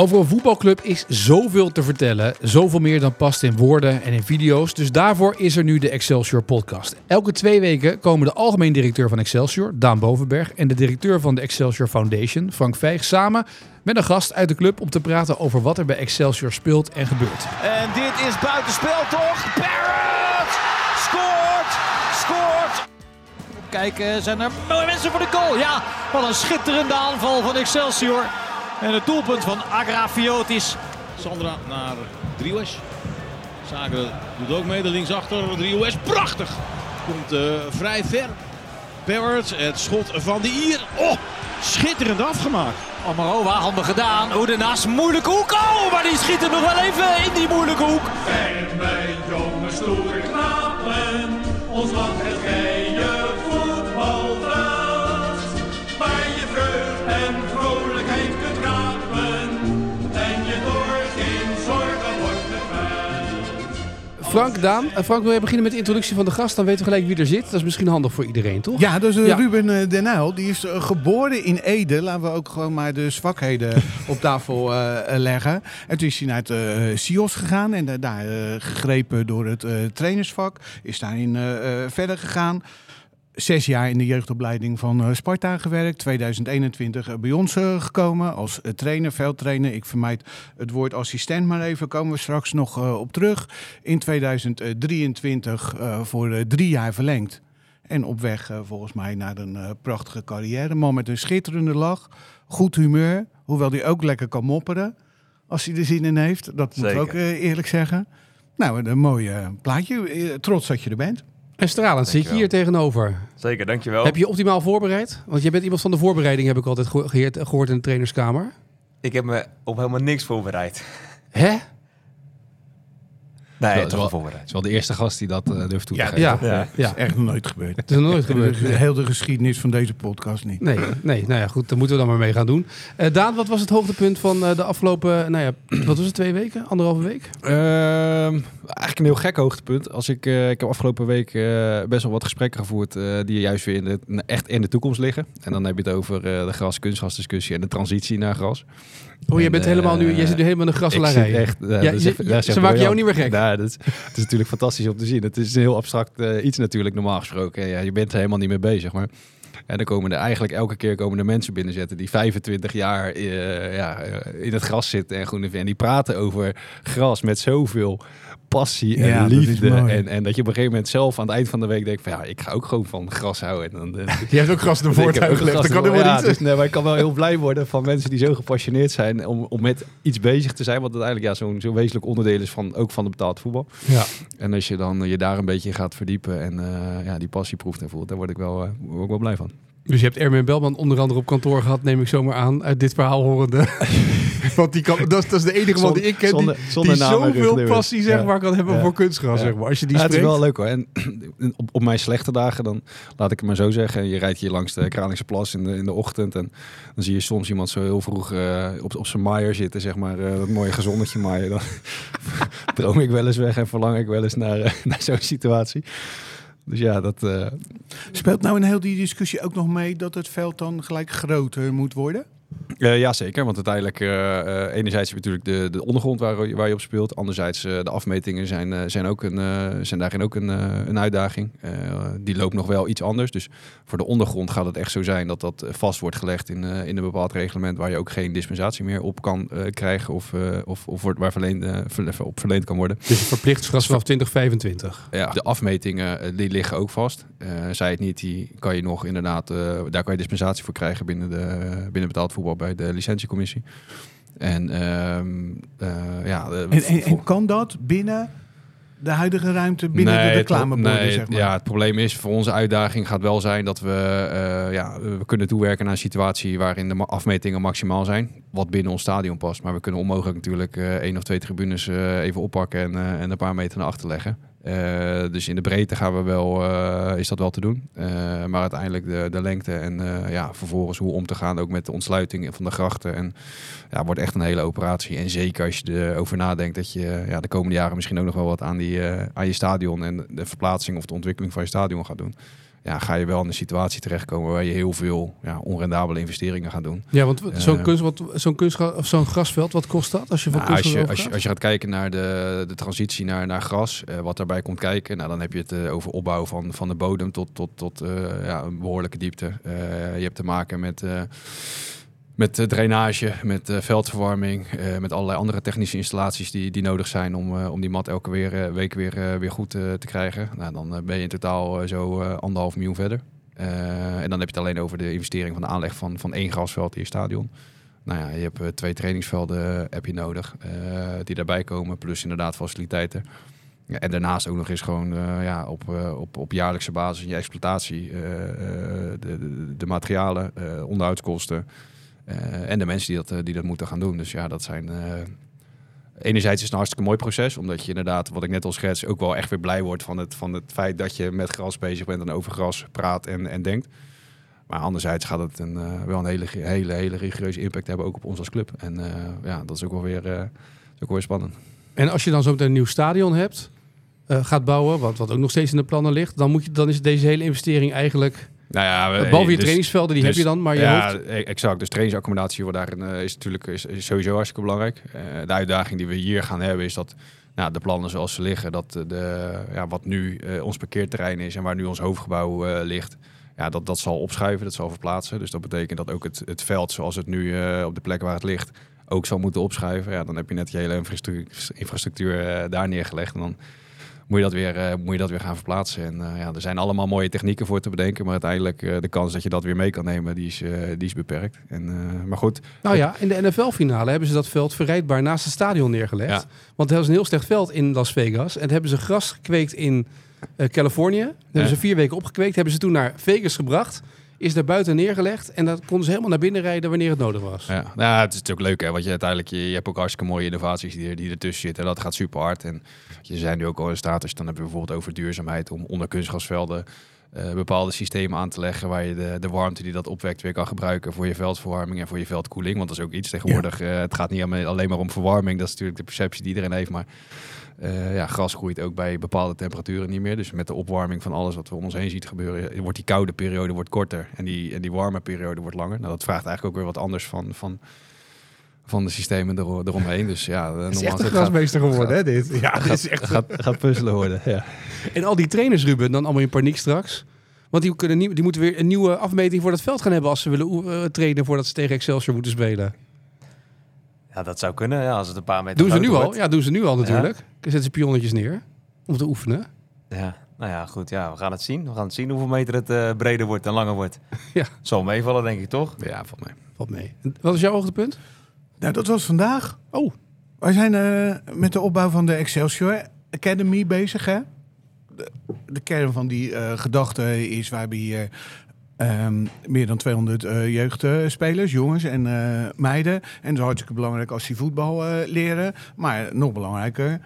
Over een voetbalclub is zoveel te vertellen. Zoveel meer dan past in woorden en in video's. Dus daarvoor is er nu de Excelsior podcast. Elke twee weken komen de algemeen directeur van Excelsior, Daan Bovenberg, en de directeur van de Excelsior Foundation, Frank Vijg, samen met een gast uit de club om te praten over wat er bij Excelsior speelt en gebeurt. En dit is buitenspel toch? Barrett scoort! Scoort! Kijken, zijn er mooie mensen voor de goal? Ja, wat een schitterende aanval van Excelsior. En het doelpunt van Agrafiotis. Sandra naar Driehuis. Zager doet ook mee, de linksachter. Driehuis, prachtig! Komt uh, vrij ver. Barrett, het schot van de Ier. Oh, schitterend afgemaakt. Amarova, handig gedaan. Oedenaas, moeilijke hoek. Oh, maar die schiet er nog wel even in die moeilijke hoek. En wij jonge stoere knapen, ons land het vrije Frank, Daan. Eh, Frank, wil je beginnen met de introductie van de gast? Dan weten we gelijk wie er zit. Dat is misschien handig voor iedereen, toch? Ja, dus Ja. Ruben eh, Den Uyl, die is geboren in Ede. Laten we ook gewoon maar de zwakheden op tafel leggen. En toen is hij naar het eh, SIOS gegaan en daar gegrepen door het trainersvak. Is daarin verder gegaan. Zes jaar in de jeugdopleiding van eh, Sparta gewerkt. 2021 bij ons eh, gekomen als eh, trainer, veldtrainer. Ik vermijd het woord assistent maar even. Komen we straks nog eh, op terug. In 2023 eh, voor eh, drie jaar verlengd. En op weg eh, volgens mij naar een eh, prachtige carrière. Man met een schitterende lach. Goed humeur. Hoewel hij ook lekker kan mopperen. Als hij er zin in heeft. Dat moet ik ook eh, eerlijk zeggen. Nou, een mooi eh, plaatje. Eh, trots dat je er bent. En stralend zit je hier tegenover. Zeker, dankjewel. Heb je optimaal voorbereid? Want je bent iemand van de voorbereiding, heb ik altijd geho- geheerd- gehoord in de trainerskamer. Ik heb me op helemaal niks voorbereid. Hè? Nee, Wel, toch wel- voorbereid. Het is wel de eerste gast die dat eh, durft toe te geven. Ja. Ja. Ja. Echt nog nooit gebeurd. Het is nog nooit gebeurd. Heel de geschiedenis van deze podcast niet. Nee, nee, nou ja, goed, daar moeten we dan maar mee gaan doen. Eh, Daan, wat was het hoogtepunt van eh, de afgelopen, nou ja, wat was het, twee weken? Anderhalve week? Eigenlijk een heel gek hoogtepunt. Als ik, eh, ik heb afgelopen week eh, best wel wat gesprekken gevoerd eh, die juist weer in de, echt in de toekomst liggen. En dan heb je het over de gras-kunstgrasdiscussie en de transitie naar gras. Oh, je En, bent helemaal nu, jij zit nu helemaal in de grasselarij. echt, Ja, je- even- je- daar ze maken jou niet meer gek. Nou, dat is, het is natuurlijk fantastisch om te zien. Het is een heel abstract iets natuurlijk normaal gesproken. Ja, je bent er helemaal niet mee bezig, maar... En dan komen er eigenlijk elke keer komen er mensen binnenzetten die 25 jaar ja, in het gras zitten en groene En die praten over gras met zoveel passie en Ja, liefde. En, en dat je op een gegeven moment zelf aan het eind van de week denkt van ja, ik ga ook gewoon van gras houden. En dan, eh, Je hebt ook gras heb ook uitgelegd, dat kan helemaal Ja, niet. dus, nee, maar ik kan wel heel blij worden van mensen die zo gepassioneerd zijn om, om met iets bezig te zijn. Wat uiteindelijk ja, zo'n zo'n wezenlijk onderdeel is van, ook van de betaald voetbal. Ja. En als je dan je daar een beetje in gaat verdiepen en eh, ja, die passie proeft en voelt, daar word ik wel, eh, word ik wel blij van. Dus je hebt Erwin Belman onder andere op kantoor gehad, neem ik zomaar aan, uit dit verhaal horende. Want die kan, dat, is- dat is de enige man die ik ken die, Zonder- die en zoveel passie zeg maar, kan hebben Ja. voor kunstgras. Zeg maar. Als je die Ja, het is wel leuk hoor. En op, op mijn slechte dagen, dan laat ik het maar zo zeggen. Je rijdt hier langs de Kralingse Plas in de, in de ochtend. En dan zie je soms iemand zo heel vroeg eh, op, op zijn maaier zitten, zeg maar. eh, dat mooie gezonnetje maaien. Dan droom ik wel eens weg en verlang ik wel eens naar, eh, naar zo'n situatie. Dus ja, dat... eh, Speelt nou in heel die discussie ook nog mee dat het veld dan gelijk groter moet worden? Eh, ja, zeker. Want uiteindelijk, eh, eh, enerzijds heb je natuurlijk de, de ondergrond waar, je- waar je op speelt. Anderzijds, de afmetingen zijn, zijn, ook een, zijn daarin ook een, een uitdaging. Die loopt nog wel iets anders. Dus voor de ondergrond gaat het echt zo zijn dat dat vast wordt gelegd in, in een bepaald reglement... waar je ook geen dispensatie meer op kan krijgen of, of, of wordt, waar verleend, ver- op verleend kan worden. Dus verplicht vanaf 2025. Ja, de afmetingen die liggen ook vast. Zij het niet, die kan je nog inderdaad, daar kan je dispensatie voor krijgen binnen, de, binnen betaald voetbal bij de licentiecommissie. En ehm, eh, ja, de- En, en, en kan dat binnen de huidige ruimte, binnen de reclameborden, nee, zeg maar? Ja, het probleem is, voor onze uitdaging gaat wel zijn dat we, eh, ja, we kunnen toewerken naar een situatie waarin de afmetingen maximaal zijn. Wat binnen ons stadion past. Maar we kunnen onmogelijk natuurlijk eh één of twee tribunes eh, even oppakken en, eh, en een paar meter naar achter leggen. Eh, dus in de breedte gaan we wel, eh, is dat wel te doen. Eh, maar uiteindelijk de, de lengte en ja, vervolgens hoe om te gaan ook met de ontsluiting van de grachten. En ja, wordt echt een hele operatie. En zeker als je erover nadenkt dat je ja, de komende jaren misschien ook nog wel wat aan, die, aan je stadion en de verplaatsing of de ontwikkeling van je stadion gaat doen. Ja, ga je wel in een situatie terechtkomen waar je heel veel ja, onrendabele investeringen gaat doen. Ja, want zo'n Eh. kunst, wat, zo'n kunstgra- of zo'n grasveld, wat kost dat als je van Nou, als, je, als, je, overgaat? als je gaat kijken naar de, de transitie naar, naar gras, eh, wat daarbij komt kijken, nou, dan heb je het eh, over opbouw van, van de bodem tot, tot, tot ja, een behoorlijke diepte. Je hebt te maken met, met eh, drainage, met eh, veldverwarming, eh, met allerlei andere technische installaties die, die nodig zijn om, om die mat elke weer, week weer, weer goed te krijgen. Nou, dan ben je in totaal zo anderhalf miljoen verder. En dan heb je het alleen over de investering van de aanleg van, van één grasveld in je stadion. Nou ja, je hebt twee trainingsvelden heb je nodig die daarbij komen, plus inderdaad faciliteiten. Ja, en daarnaast ook nog eens gewoon ja, op, op, op jaarlijkse basis je exploitatie, de, de, de materialen, onderhoudskosten en de mensen die dat, eh, die dat moeten gaan doen. Dus ja, dat zijn... eh, enerzijds is het een hartstikke mooi proces, omdat je inderdaad, wat ik net al schets, ook wel echt weer blij wordt van het, van het feit dat je met gras bezig bent en over gras praat en, en denkt. Maar anderzijds gaat het een, eh, wel een hele, hele, hele rigoureuze impact hebben, ook op ons als club. En eh, ja, dat is ook wel weer, eh, ook weer spannend. En als je dan zo meteen een nieuw stadion hebt, eh, gaat bouwen, wat, wat ook nog steeds in de plannen ligt, dan, moet je, dan is deze hele investering eigenlijk, Nou ja, we- behalve je dus- trainingsvelden, die dus- heb je dan, maar je ja, hoofd... e- exact. Dus trainingsaccommodatie wordt daarin eh, is natuurlijk is, is sowieso hartstikke belangrijk. Eh, de uitdaging die we hier gaan hebben is dat nou, de plannen zoals ze liggen, dat eh, de, ja, wat nu eh, ons parkeerterrein is en waar nu ons hoofdgebouw eh, ligt, ja, dat, dat zal opschuiven, dat zal verplaatsen. Dus dat betekent dat ook het, het veld zoals het nu eh, op de plek waar het ligt ook zal moeten opschuiven. Ja, dan heb je net je hele infrastructuur, infrastructuur eh, daar neergelegd en dan moet je dat weer, eh, moet je dat weer gaan verplaatsen. En eh, ja, er zijn allemaal mooie technieken voor te bedenken, maar uiteindelijk eh, de kans dat je dat weer mee kan nemen, die is, die is beperkt. En, maar goed, Nou ja, in de NFL-finale hebben ze dat veld verrijdbaar naast het stadion neergelegd. Ja. Want het was een heel slecht veld in Las Vegas. En hebben ze gras gekweekt in Californië. Dat hebben ze vier weken opgekweekt. Hebben ze toen naar Vegas gebracht. Is daar buiten neergelegd. En dan konden ze helemaal naar binnen rijden wanneer het nodig was. Ja, nou, het is natuurlijk leuk hè, want je uiteindelijk je, je hebt ook hartstikke mooie innovaties die, er- die ertussen zitten. Dat gaat super hard. En je zijn nu ook al in staat, als je dan hebben we bijvoorbeeld over duurzaamheid, om onder kunstgrasvelden eh, bepaalde systemen aan te leggen waar je de, de warmte die dat opwekt weer kan gebruiken voor je veldverwarming en voor je veldkoeling. Want dat is ook iets tegenwoordig. eh, het gaat niet alleen- alleen maar om verwarming, dat is natuurlijk de perceptie die iedereen heeft, maar eh, ja, gras groeit ook bij bepaalde temperaturen niet meer. Dus met de opwarming van alles wat we om ons heen ziet gebeuren, wordt die koude periode wordt korter en die, en die warme periode wordt langer. Nou, dat vraagt eigenlijk ook weer wat anders van, van, van de systemen ero- eromheen. Dus ja, Het is nogmaals, echt een grasmeester geworden, hè, dit? Ja, dit is echt... gaat, gaat puzzelen worden. Ja. En al die trainers, Ruben, dan allemaal in paniek straks. Want die, kunnen niet, die moeten weer een nieuwe afmeting voor dat veld gaan hebben... als ze willen eh, trainen voordat ze tegen Excelsior moeten spelen. Ja, dat zou kunnen, ja, als het een paar meter Doen ze nu al? Ja, doen ze nu al natuurlijk. Dan zetten ze pionnetjes neer om te oefenen. Ja, nou ja, goed. Ja, we gaan het zien. We gaan het zien hoeveel meter het eh, breder wordt en langer wordt. Ja. Zal meevallen, denk ik, toch? ja, van mij. Valt mee. En Wat is jouw hoogtepunt? Nou, dat was vandaag. Oh, Wij zijn eh, met de opbouw van de Excelsior Academy bezig. Hè? De, de kern van die eh, gedachte is, wij hebben hier ehm, meer dan 200 eh, jeugdspelers, jongens en meiden. En het is hartstikke belangrijk als die voetbal leren. Maar nog belangrijker,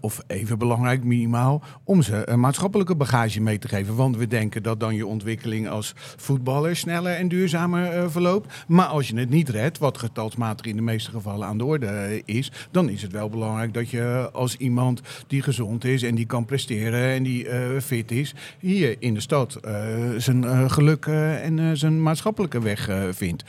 of even belangrijk minimaal, om ze een maatschappelijke bagage mee te geven. Want we denken dat dan je ontwikkeling als voetballer sneller en duurzamer eh, verloopt. Maar als je het niet redt, wat getalsmatig in de meeste gevallen aan de orde eh, is, dan is het wel belangrijk dat je als iemand die gezond is en die kan presteren en die eh, fit is, hier in de stad eh, zijn eh, geluk eh, en eh, zijn maatschappelijke weg eh, vindt.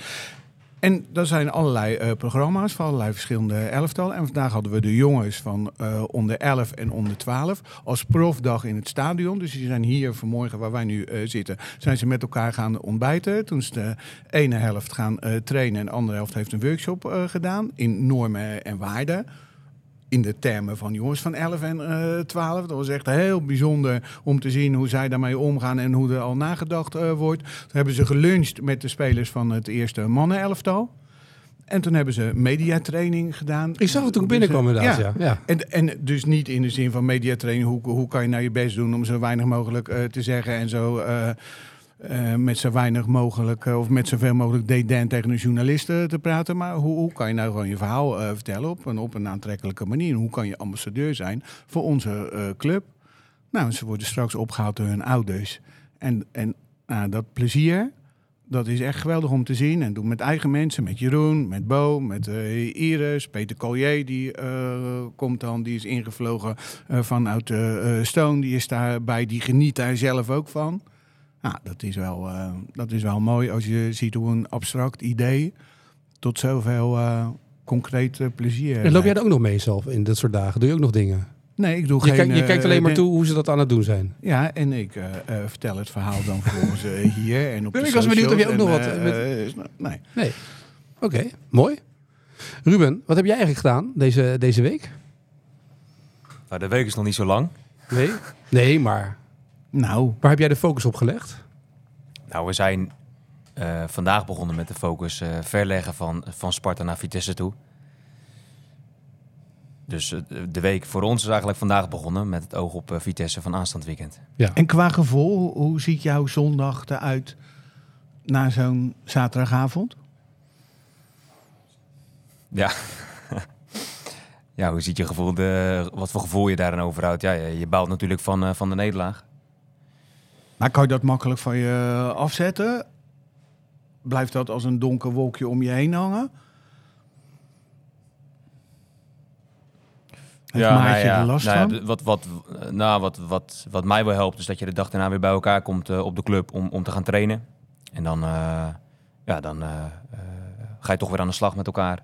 En er zijn allerlei eh, programma's van allerlei verschillende elftallen. En vandaag hadden we de jongens van eh, onder 11 en onder 12 als profdag in het stadion. Dus die zijn hier vanmorgen, waar wij nu eh, zitten, zijn ze met elkaar gaan ontbijten. Toen is de ene helft gaan trainen en de andere helft heeft een workshop gedaan in normen en waarden in de termen van jongens van 11 en eh 12. Dat was echt heel bijzonder om te zien hoe zij daarmee omgaan en hoe er al nagedacht eh, wordt. Toen hebben ze geluncht met de spelers van het eerste mannenelftal. En toen hebben ze mediatraining gedaan. ik zag het toen ik binnenkwam inderdaad. Ja. Ja. En, en dus niet in de zin van mediatraining, hoe, hoe kan je nou je best doen om zo weinig mogelijk eh, te zeggen en zo eh, met zo weinig mogelijk eh, of met zoveel mogelijk dédain tegen een journalist eh, te praten. Maar hoe, hoe kan je nou gewoon je verhaal vertellen op een, op een aantrekkelijke manier? Hoe kan je ambassadeur zijn voor onze club? Nou, ze worden straks opgehaald door hun ouders. En, en nou, dat plezier, dat is echt geweldig om te zien. En doen met eigen mensen, met Jeroen, met Bo, met eh, Iris, Peter Collier, die komt dan, die is ingevlogen eh, vanuit Stone, die is daarbij, die geniet daar zelf ook van. Nou, dat is, wel, eh, dat is wel mooi als je ziet hoe een abstract idee tot zoveel eh concreet eh, plezier En loop jij er ook nog mee zelf in dat soort dagen? Doe je ook nog dingen? Nee, ik doe Je, geen... je eh, kijkt alleen maar toe hoe ze dat aan het doen zijn. Ja, en ik eh, eh, vertel het verhaal dan vervolgens eh, hier en op de Ik was benieuwd of je ook nog wat- eh, eh, nee. Nee. Oké, mooi. Ruben, wat heb jij eigenlijk gedaan deze, deze week? Nou, de week is nog niet zo lang. Nee? Nee, maar Nou, waar heb jij de focus op gelegd? Nou, we zijn eh, vandaag begonnen met de focus eh, verleggen van, van Sparta naar Vitesse toe. Dus eh, de week voor ons is eigenlijk vandaag begonnen met het oog op Vitesse van aanstaand weekend. Ja. en qua gevoel, hoe- ziet jouw zondag eruit na zo'n zaterdagavond? Ja. ja, hoe ziet je gevoel, de, wat voor gevoel je daarin overhoudt? Ja, je, je bouwt natuurlijk van, eh, van de nederlaag. Maar kan je dat makkelijk van je afzetten? Blijft dat als een donker wolkje om je heen hangen? Heeft Maartje er last nou ja, wat, wat, nou, wat, wat, wat mij wel helpt, is dat je de dag daarna weer bij elkaar komt eh, op de club om, om te gaan trainen. En dan, eh, ja, dan eh, ga je toch weer aan de slag met elkaar.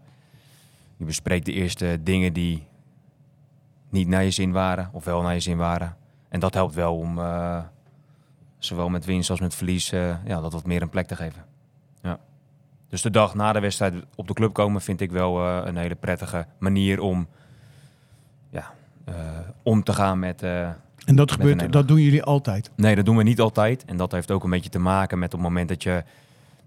Je bespreekt de eerste dingen die niet naar je zin waren, of wel naar je zin waren. En dat helpt wel om, zowel met winst als met verlies, eh, ja, dat wat meer een plek te geven. Ja. Dus de dag na de wedstrijd op de club komen vind ik wel eh, een hele prettige manier om ja, eh, om te gaan met. En dat gebeurt, dat doen jullie altijd. nee, dat doen we niet altijd. En dat heeft ook een beetje te maken met op het moment dat je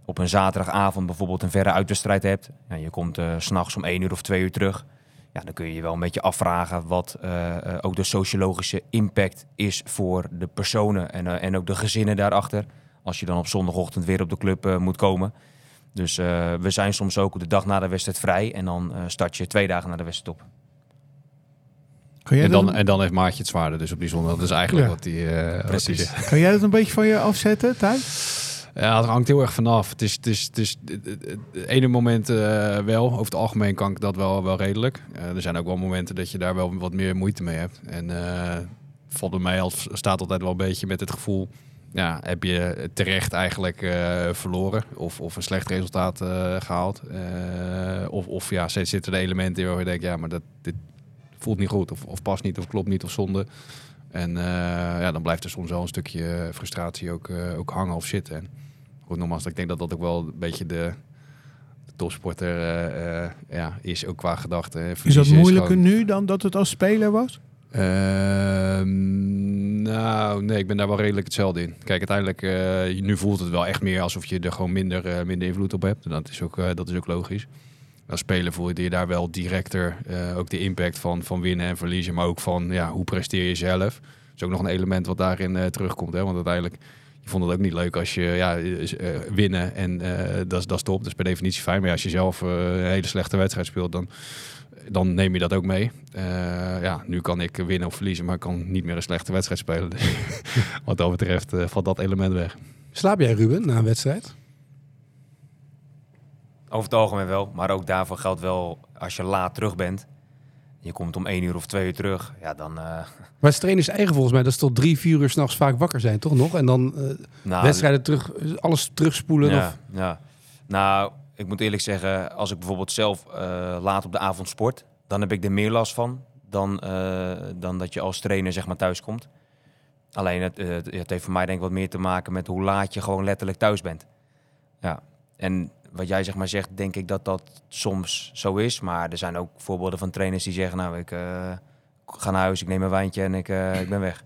op een zaterdagavond bijvoorbeeld een verre uitwedstrijd hebt. Ja, je komt s s'nachts om één uur of twee uur terug. Ja, dan kun je je wel een beetje afvragen wat eh, eh, ook de sociologische impact is voor de personen en, eh, en ook de gezinnen daarachter. Als je dan op zondagochtend weer op de club moet komen. Dus eh, we zijn soms ook de dag na de wedstrijd vrij. En dan eh, start je twee dagen na de wedstrijd op. En dan, en dan heeft Maartje het zwaarder dus op die zondag. Dat is eigenlijk Ja. wat hij eh, wat hij Precies. zegt. kan jij dat een beetje van je afzetten thuis? Ja, het hangt heel erg vanaf. Het is, het is, het is ene moment eh, wel. Over het algemeen kan ik dat wel, wel redelijk. Eh, er zijn ook wel momenten dat je daar wel wat meer moeite mee hebt. En eh bij mij staat altijd wel een beetje met het gevoel... Ja, heb je terecht eigenlijk verloren of, of een slecht resultaat eh, gehaald? Eh, of, of ja, zitten er elementen in waar je denkt... ja, maar dat, dit voelt niet goed of, of past niet of klopt niet of zonde. En ja, dan blijft er soms wel een stukje frustratie ook, ook hangen of zitten. Goed, nogmaals, ik denk dat dat ook wel een beetje de, de topsporter eh, eh, ja, is, ook qua gedachten. Is dat moeilijker nu dan dat het als speler was? Ehm, nou, nee, ik ben daar wel redelijk hetzelfde in. Kijk, uiteindelijk, eh, nu voelt het wel echt meer alsof je er gewoon minder, minder invloed op hebt. En dat is ook, dat is ook logisch. Als speler voel je je daar wel directer ook de impact van, van winnen en verliezen. Maar ook van ja, hoe presteer je zelf. Dat is ook nog een element wat daarin terugkomt. Hè? Want uiteindelijk, je vond het ook niet leuk als je ja, eh, winnen en eh, dat, is- dat is top. Dat is per definitie fijn. Maar als je zelf eh, een hele slechte wedstrijd speelt, dan, dan neem je dat ook mee. Eh, ja, nu kan ik winnen of verliezen, maar ik kan niet meer een slechte wedstrijd spelen. Dus wat dat betreft valt dat element weg. Slaap jij Ruben na een wedstrijd? Over het algemeen wel, maar ook daarvoor geldt wel als je laat terug bent. Je komt om één uur of twee uur terug. Ja, dan. eh Maar het trainers eigen volgens mij dat ze tot drie, vier uur s'nachts vaak wakker zijn, toch nog? En dan nou, wedstrijden terug, alles terugspoelen. Ja, Of, ja. Nou, ik moet eerlijk zeggen, als ik bijvoorbeeld zelf eh, laat op de avond sport, dan heb ik er meer last van dan, dan dat je als trainer zeg maar thuis komt. Alleen het, het, het heeft voor mij denk ik wat meer te maken met hoe laat je gewoon letterlijk thuis bent. Ja. En wat jij zeg maar zegt, denk ik dat dat soms zo is. Maar er zijn ook voorbeelden van trainers die zeggen, nou ik eh, ga naar huis, ik neem een wijntje en ik, eh, ik ben weg.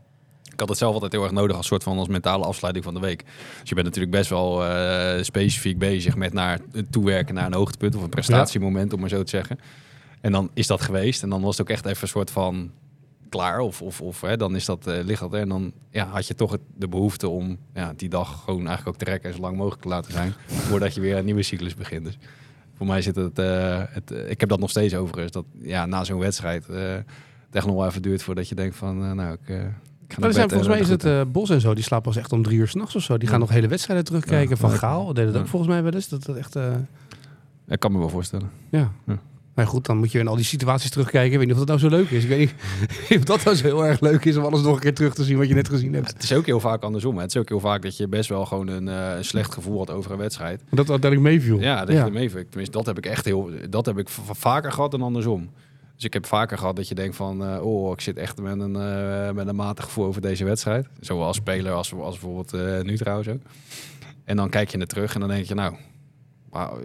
Ik had het zelf altijd heel erg nodig als soort van als mentale afsluiting van de week. Dus je bent natuurlijk best wel eh, specifiek bezig met naar toewerken naar een hoogtepunt of een prestatiemoment, om maar zo te zeggen. En dan is dat geweest en dan was het ook echt even een soort van klaar of, of, of hè, dan is dat, eh, ligt dat er. En dan ja, had je toch het, de behoefte om ja, die dag gewoon eigenlijk ook te rekken en zo lang mogelijk te laten zijn, voordat je weer een nieuwe cyclus begint. Dus voor mij zit het, eh, het eh, ik heb dat nog steeds overigens, dat ja, na zo'n wedstrijd het echt nog wel even duurt voordat je denkt van, nou, ik, maar er zijn, volgens mij is het Bos en zo, die slapen pas echt om drie uur s'nachts of zo. Die gaan nog hele wedstrijden terugkijken. Ja, van. Gaal deed het ook volgens mij wel eens. Dat, dat echt, Ik kan me wel voorstellen. ja. Ja. Maar goed, dan moet je in al die situaties terugkijken. Ik weet niet of dat nou zo leuk is. Ik weet niet of dat nou zo heel erg leuk is om alles nog een keer terug te zien wat je net gezien hebt. Het is ook heel vaak andersom. Hè. Het is ook heel vaak dat je best wel gewoon een, eh, slecht gevoel had over een wedstrijd. Dat dat uiteindelijk meeviel. Ja, dat je ermee vindt. Tenminste, dat heb ik echt heel. Dat heb ik vaker gehad dan andersom. Dus ik heb vaker gehad dat je denkt van, eh, oh, ik zit echt met een, eh, met een matig gevoel over deze wedstrijd. Zowel als speler als, als bijvoorbeeld eh, nu trouwens ook. En dan kijk je er terug en dan denk je, nou,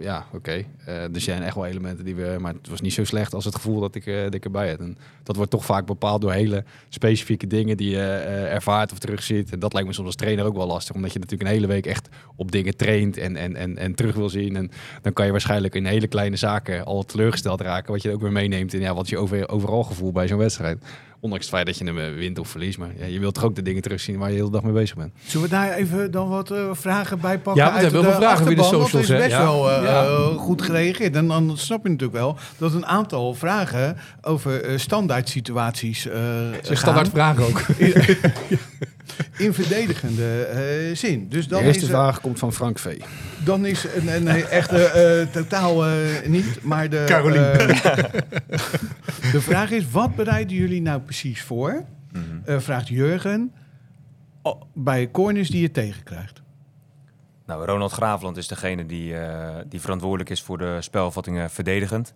ja, oké. Eh, er zijn echt wel elementen die we, maar het was niet zo slecht als het gevoel dat ik, eh, dat ik erbij had. En dat wordt toch vaak bepaald door hele specifieke dingen die je eh, ervaart of terugziet. En dat lijkt me soms als trainer ook wel lastig, omdat je natuurlijk een hele week echt op dingen traint en, en, en, en terug wil zien. En dan kan je waarschijnlijk in hele kleine zaken al teleurgesteld raken, wat je ook weer meeneemt in ja, wat je over, overal gevoel bij zo'n wedstrijd. Ondanks het feit dat je hem eh, wint of verliest, maar ja, je wilt toch ook de dingen terugzien waar je de hele dag mee bezig bent. Zullen we daar even dan wat eh, vragen bij pakken? Ja, want we hebben de heel veel vragen via de socials, er is best Ja. wel eh, Ja. eh, goed gereageerd. En dan snap je natuurlijk wel dat een aantal vragen over eh, standaard situaties eh Zeg standaard vragen ook. in verdedigende eh, zin. Dus De dan eerste is, er- vraag komt van Frank V. dan is een, een, een echte eh, totaal eh, niet, maar de, Carolien. eh, de vraag is, wat bereiden jullie nou precies voor? Eh, vraagt Jurgen oh, bij corners die je tegenkrijgt. Nou, Ronald Graafland is degene die, eh, die verantwoordelijk is voor de spelvattingen verdedigend.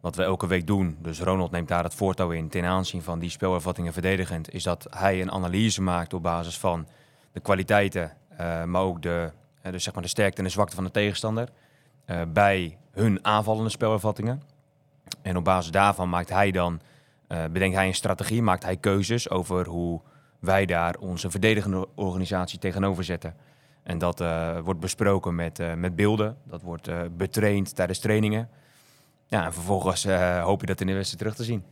Wat we elke week doen, dus Ronald neemt daar het voortouw in ten aanzien van die spelervattingen verdedigend, is dat hij een analyse maakt op basis van de kwaliteiten, eh, maar ook de, eh, dus zeg maar de sterkte en de zwakte van de tegenstander eh, bij hun aanvallende spelervattingen. En op basis daarvan maakt hij dan, bedenkt hij een strategie, maakt hij keuzes over hoe wij daar onze verdedigende organisatie tegenover zetten. En dat wordt besproken met, met beelden. Dat wordt betraind tijdens trainingen. Ja, en vervolgens eh, hoop je dat in de wedstrijd terug te zien.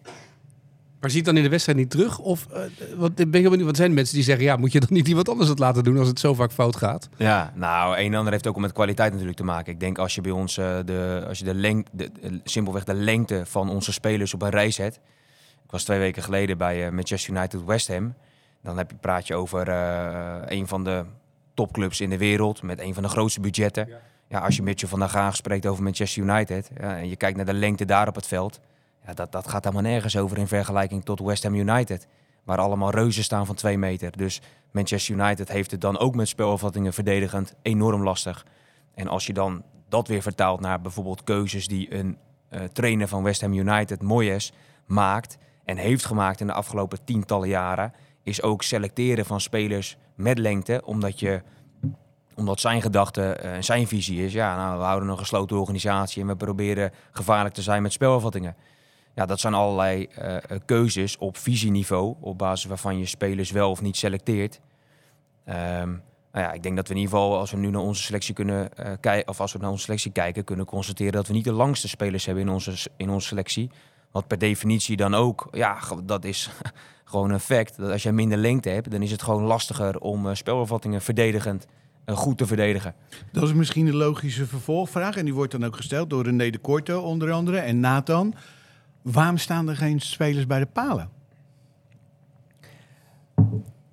Maar zie je het dan in de wedstrijd niet terug? Of eh, wat, ben heel benieuwd, wat zijn mensen die zeggen... ja, moet je dan niet iemand anders het laten doen als het zo vaak fout gaat? Ja, nou, een en ander heeft ook met kwaliteit natuurlijk te maken. Ik denk als je bij ons eh, de, als je de, leng, de, de- simpelweg de lengte van onze spelers op een rij zet. Ik was twee weken geleden bij Manchester United West Ham. Dan heb je, praat je over een van de topclubs in de wereld met een van de grootste budgetten. Ja. Als je Mitchell van der Gaag spreekt over Manchester United ja, en je kijkt naar de lengte daar op het veld. Ja, dat, dat gaat helemaal nergens over in vergelijking tot West Ham United. Waar allemaal reuzen staan van twee meter. Dus Manchester United heeft het dan ook met spelopvattingen verdedigend enorm lastig. En als je dan dat weer vertaalt naar bijvoorbeeld keuzes die een eh, trainer van West Ham United, Moyes, maakt en heeft gemaakt in de afgelopen tientallen jaren, is ook selecteren van spelers met lengte, omdat je omdat zijn gedachte en zijn visie is, ja, nou, we houden een gesloten organisatie en we proberen gevaarlijk te zijn met spelafvattingen. Ja, dat zijn allerlei eh, eh, keuzes op visieniveau, op basis waarvan je spelers wel of niet selecteert. Ehm, nou ja, ik denk dat we in ieder geval, als we nu naar onze selectie kunnen eh, kijken, of als we naar onze selectie kijken, kunnen constateren dat we niet de langste spelers hebben in onze, in onze selectie. Wat per definitie dan ook, ja, dat is gewoon een fact. Dat als jij minder lengte hebt, dan is het gewoon lastiger om uh, verdedigend goed te verdedigen. Dat is misschien een logische vervolgvraag. En die wordt dan ook gesteld door René de Korte onder andere en Nathan. Waarom staan er geen spelers bij de palen?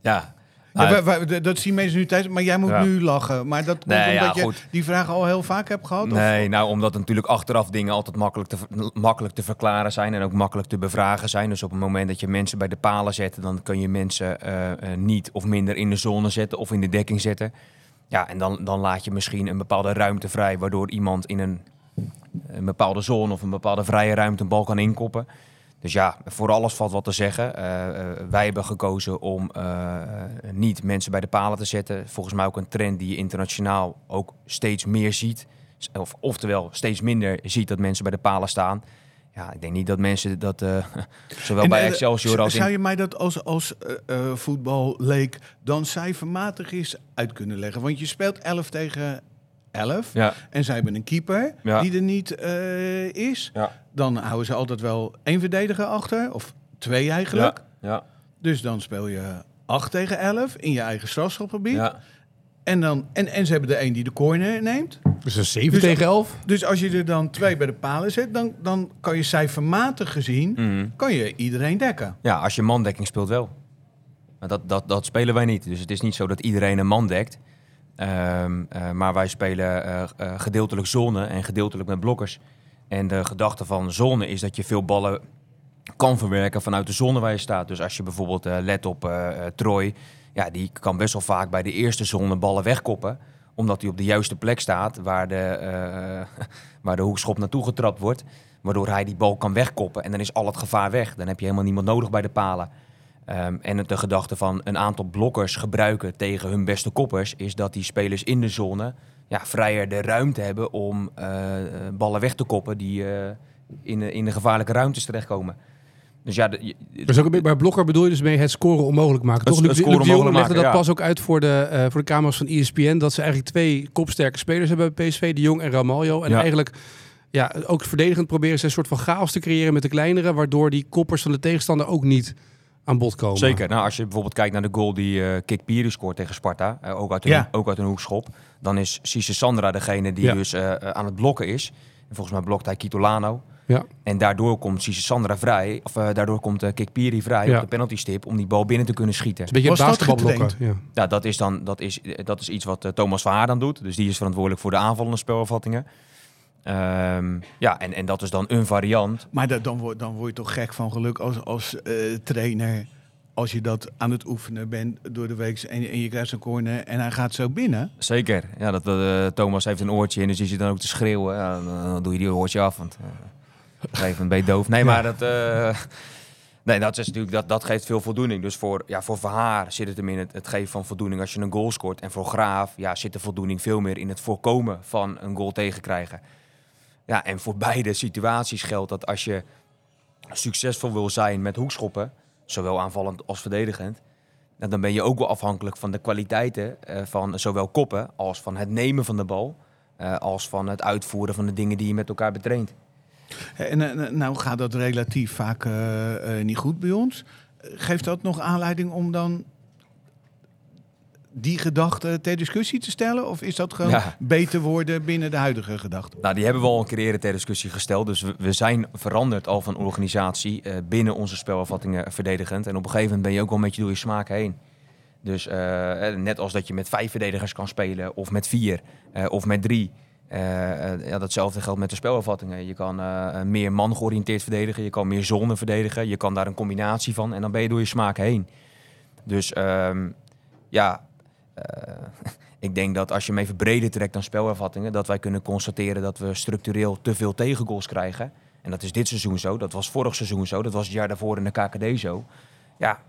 Ja, Ja, wij- wij- dat zien mensen nu tijdens, maar jij moet Ja. nu lachen. Maar dat komt Nee, ja, omdat je goed. die vraag al heel vaak hebt gehad? of- Nee, nou omdat natuurlijk achteraf dingen altijd makkelijk te, makkelijk te verklaren zijn en ook makkelijk te bevragen zijn. Dus op het moment dat je mensen bij de palen zet, dan kun je mensen eh, eh, niet of minder in de zone zetten of in de dekking zetten. Ja, en dan, dan laat je misschien een bepaalde ruimte vrij, waardoor iemand in een, bepaalde zone of een bepaalde vrije ruimte een bal kan inkoppen. Dus ja, voor alles valt wat te zeggen. Eh, eh, wij hebben gekozen om eh, niet mensen bij de palen te zetten. Volgens mij ook een trend die je internationaal ook steeds meer ziet. Of, oftewel, steeds minder ziet dat mensen bij de palen staan. Ja, ik denk niet dat mensen dat, uh, zowel En, bij eh, Excelsior als Zou in... je mij dat als, als uh, voetballeek dan cijfermatig eens uit kunnen leggen? Want je speelt 11 tegen 11 Ja. en zij hebben een keeper Ja. die er niet uh, is. Ja. Dan houden ze altijd wel één verdediger achter, of twee eigenlijk. Ja. ja. Dus dan speel je 8 tegen 11 in je eigen strafschopgebied. ja. En, dan, en, en ze hebben er één die de corner neemt. Dus een 7 Dus- tegen 11. Dus als je er dan twee bij de palen zet, dan, dan kan je cijfermatig gezien Mhm. kan je iedereen dekken. Ja, als je mandekking speelt wel. Maar dat, dat, dat spelen wij niet. Dus het is niet zo dat iedereen een man dekt. Ehm, uh, maar wij spelen uh, uh, gedeeltelijk zone en gedeeltelijk met blokkers. En de gedachte van zone is dat je veel ballen kan verwerken vanuit de zone waar je staat. Dus als je bijvoorbeeld eh, let op eh eh, Troy, ja, die kan best wel vaak bij de eerste zone ballen wegkoppen. Omdat hij op de juiste plek staat waar de, eh, waar de hoekschop naartoe getrapt wordt. Waardoor hij die bal kan wegkoppen en dan is al het gevaar weg. Dan heb je helemaal niemand nodig bij de palen. Ehm, en de gedachte van een aantal blokkers gebruiken tegen hun beste koppers... is dat die spelers in de zone ja, vrijer de ruimte hebben om eh, ballen weg te koppen... die eh, in, in de gevaarlijke ruimtes terechtkomen. Dus ja, de- Dus ook een beetje, bij blokker bedoel je dus mee het scoren onmogelijk maken. Het- Toch, het scoren Luc legde dat ja. pas ook uit voor de, eh, voor de camera's van ESPN. Dat ze eigenlijk twee kopsterke spelers hebben bij PSV. De Jong en Ramaljo. En Ja. eigenlijk ja, ook verdedigend proberen ze een soort van chaos te creëren met de kleinere. Waardoor die koppers van de tegenstander ook niet aan bod komen. Zeker. Nou, als je bijvoorbeeld kijkt naar de goal die eh Kik Piri scoort tegen Sparta, eh, ook, uit een, Ja. ook uit een hoekschop, dan is Cisse Sandra degene die Ja. dus aan het blokken is. En volgens mij blokt hij Kitolano. Ja. En daardoor komt Cisse Sandra vrij, of eh, daardoor komt eh Kik Piri vrij Ja. op de penaltystip om die bal binnen te kunnen schieten. Een beetje Was het dat basketbalblokken. Ja. Ja, dat is dan dat is, eh, dat is iets wat eh, Thomas van Haar dan doet. Dus die is verantwoordelijk voor de aanvallende spelafvattingen. Ehm, ja, en, en dat is dan een variant. Maar dat, dan, word, dan word je toch gek van geluk als, als eh, trainer. Als je dat aan het oefenen bent door de week en, je- en je krijgt zo'n corner en hij gaat zo binnen. Zeker. Ja, dat, eh, Thomas heeft een oortje en dus die zit dan ook te schreeuwen. Ja, dan, dan doe je die oortje af, want eh, gegeven moment ben je doof. Nee, maar dat, eh, nee, dat, is natuurlijk, dat, dat geeft veel voldoening. Dus voor, ja, voor Verhaar zit het hem in het, het geven van voldoening als je een goal scoort. En voor Graaf ja, zit de voldoening veel meer in het voorkomen van een goal tegenkrijgen. Ja, en voor beide situaties geldt dat als je succesvol wil zijn met hoekschoppen, zowel aanvallend als verdedigend, dan ben je ook wel afhankelijk van de kwaliteiten eh, van zowel koppen als van het nemen van de bal, eh, als van het uitvoeren van de dingen die je met elkaar betraint. En eh, nou gaat dat relatief vaak eh, eh, niet goed bij ons. Eh, Geeft dat nog aanleiding om dan die gedachte ter discussie te stellen? Of is dat gewoon Ja. beter worden binnen de huidige gedachte? Nou, die hebben we al een keer eerder ter discussie gesteld. Dus we, we zijn veranderd al van organisatie eh, binnen onze spelafvattingen verdedigend. En op een gegeven moment ben je ook wel een beetje door je smaak heen. Dus eh, eh, net als dat je met vijf verdedigers kan spelen, of met vier, eh, of met drie. Eh, ja, datzelfde geldt met de spelafvattingen. Je kan eh, meer man georiënteerd verdedigen, je kan meer zone verdedigen. Je kan daar een combinatie van en dan ben je door je smaak heen. Dus ehm, ja, ik denk dat als je hem even breder trekt dan spelervattingen, dat wij kunnen constateren dat we structureel te veel tegengoals krijgen. En dat is dit seizoen zo, dat was vorig seizoen zo, dat was het jaar daarvoor in de KKD zo. Ja,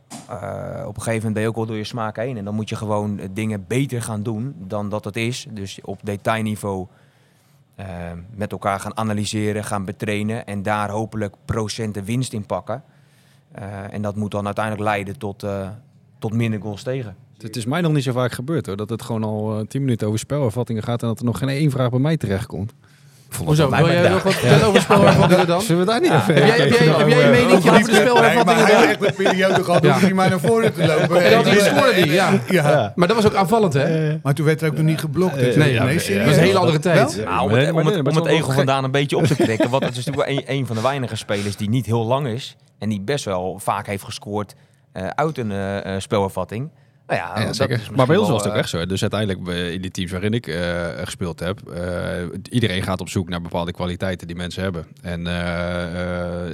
op een gegeven moment ben je ook wel door je smaak heen. En dan moet je gewoon dingen beter gaan doen dan dat het is. Dus op detailniveau eh, met elkaar gaan analyseren, gaan betrainen en daar hopelijk procenten winst in pakken. Eh, en dat moet dan uiteindelijk leiden tot, eh, tot minder goals tegen. Het is mij nog niet zo vaak gebeurd hoor. Dat het gewoon al tien minuten over spelervattingen gaat en dat er nog geen één vraag bij mij terechtkomt. Hoezo? Wil jij nog wat vertellen over spelhervattingen dan? Zullen we daar niet even Heb jij, heb jij, heb jij een mening over de spelhervattingen dan? echt een periode gehad maar naar voren te lopen. En dat die scoorde die, ja. Ja. Maar dat was ook aanvallend, hè? Maar toen werd er ook nog niet geblokt. Eh, Nee, dat was een hele andere tijd. Ja, Nou, om het, ego vandaan een beetje op te trekken. Want het is natuurlijk wel een, van de weinige spelers die niet heel lang is. En die best wel vaak heeft gescoord eh, uit een eh, eh, spelervatting. Nou ja, zeker. maar bij ons was het ook echt zo. Dus uiteindelijk eh, in die teams waarin ik eh, gespeeld heb, eh, iedereen gaat op zoek naar bepaalde kwaliteiten die mensen hebben. En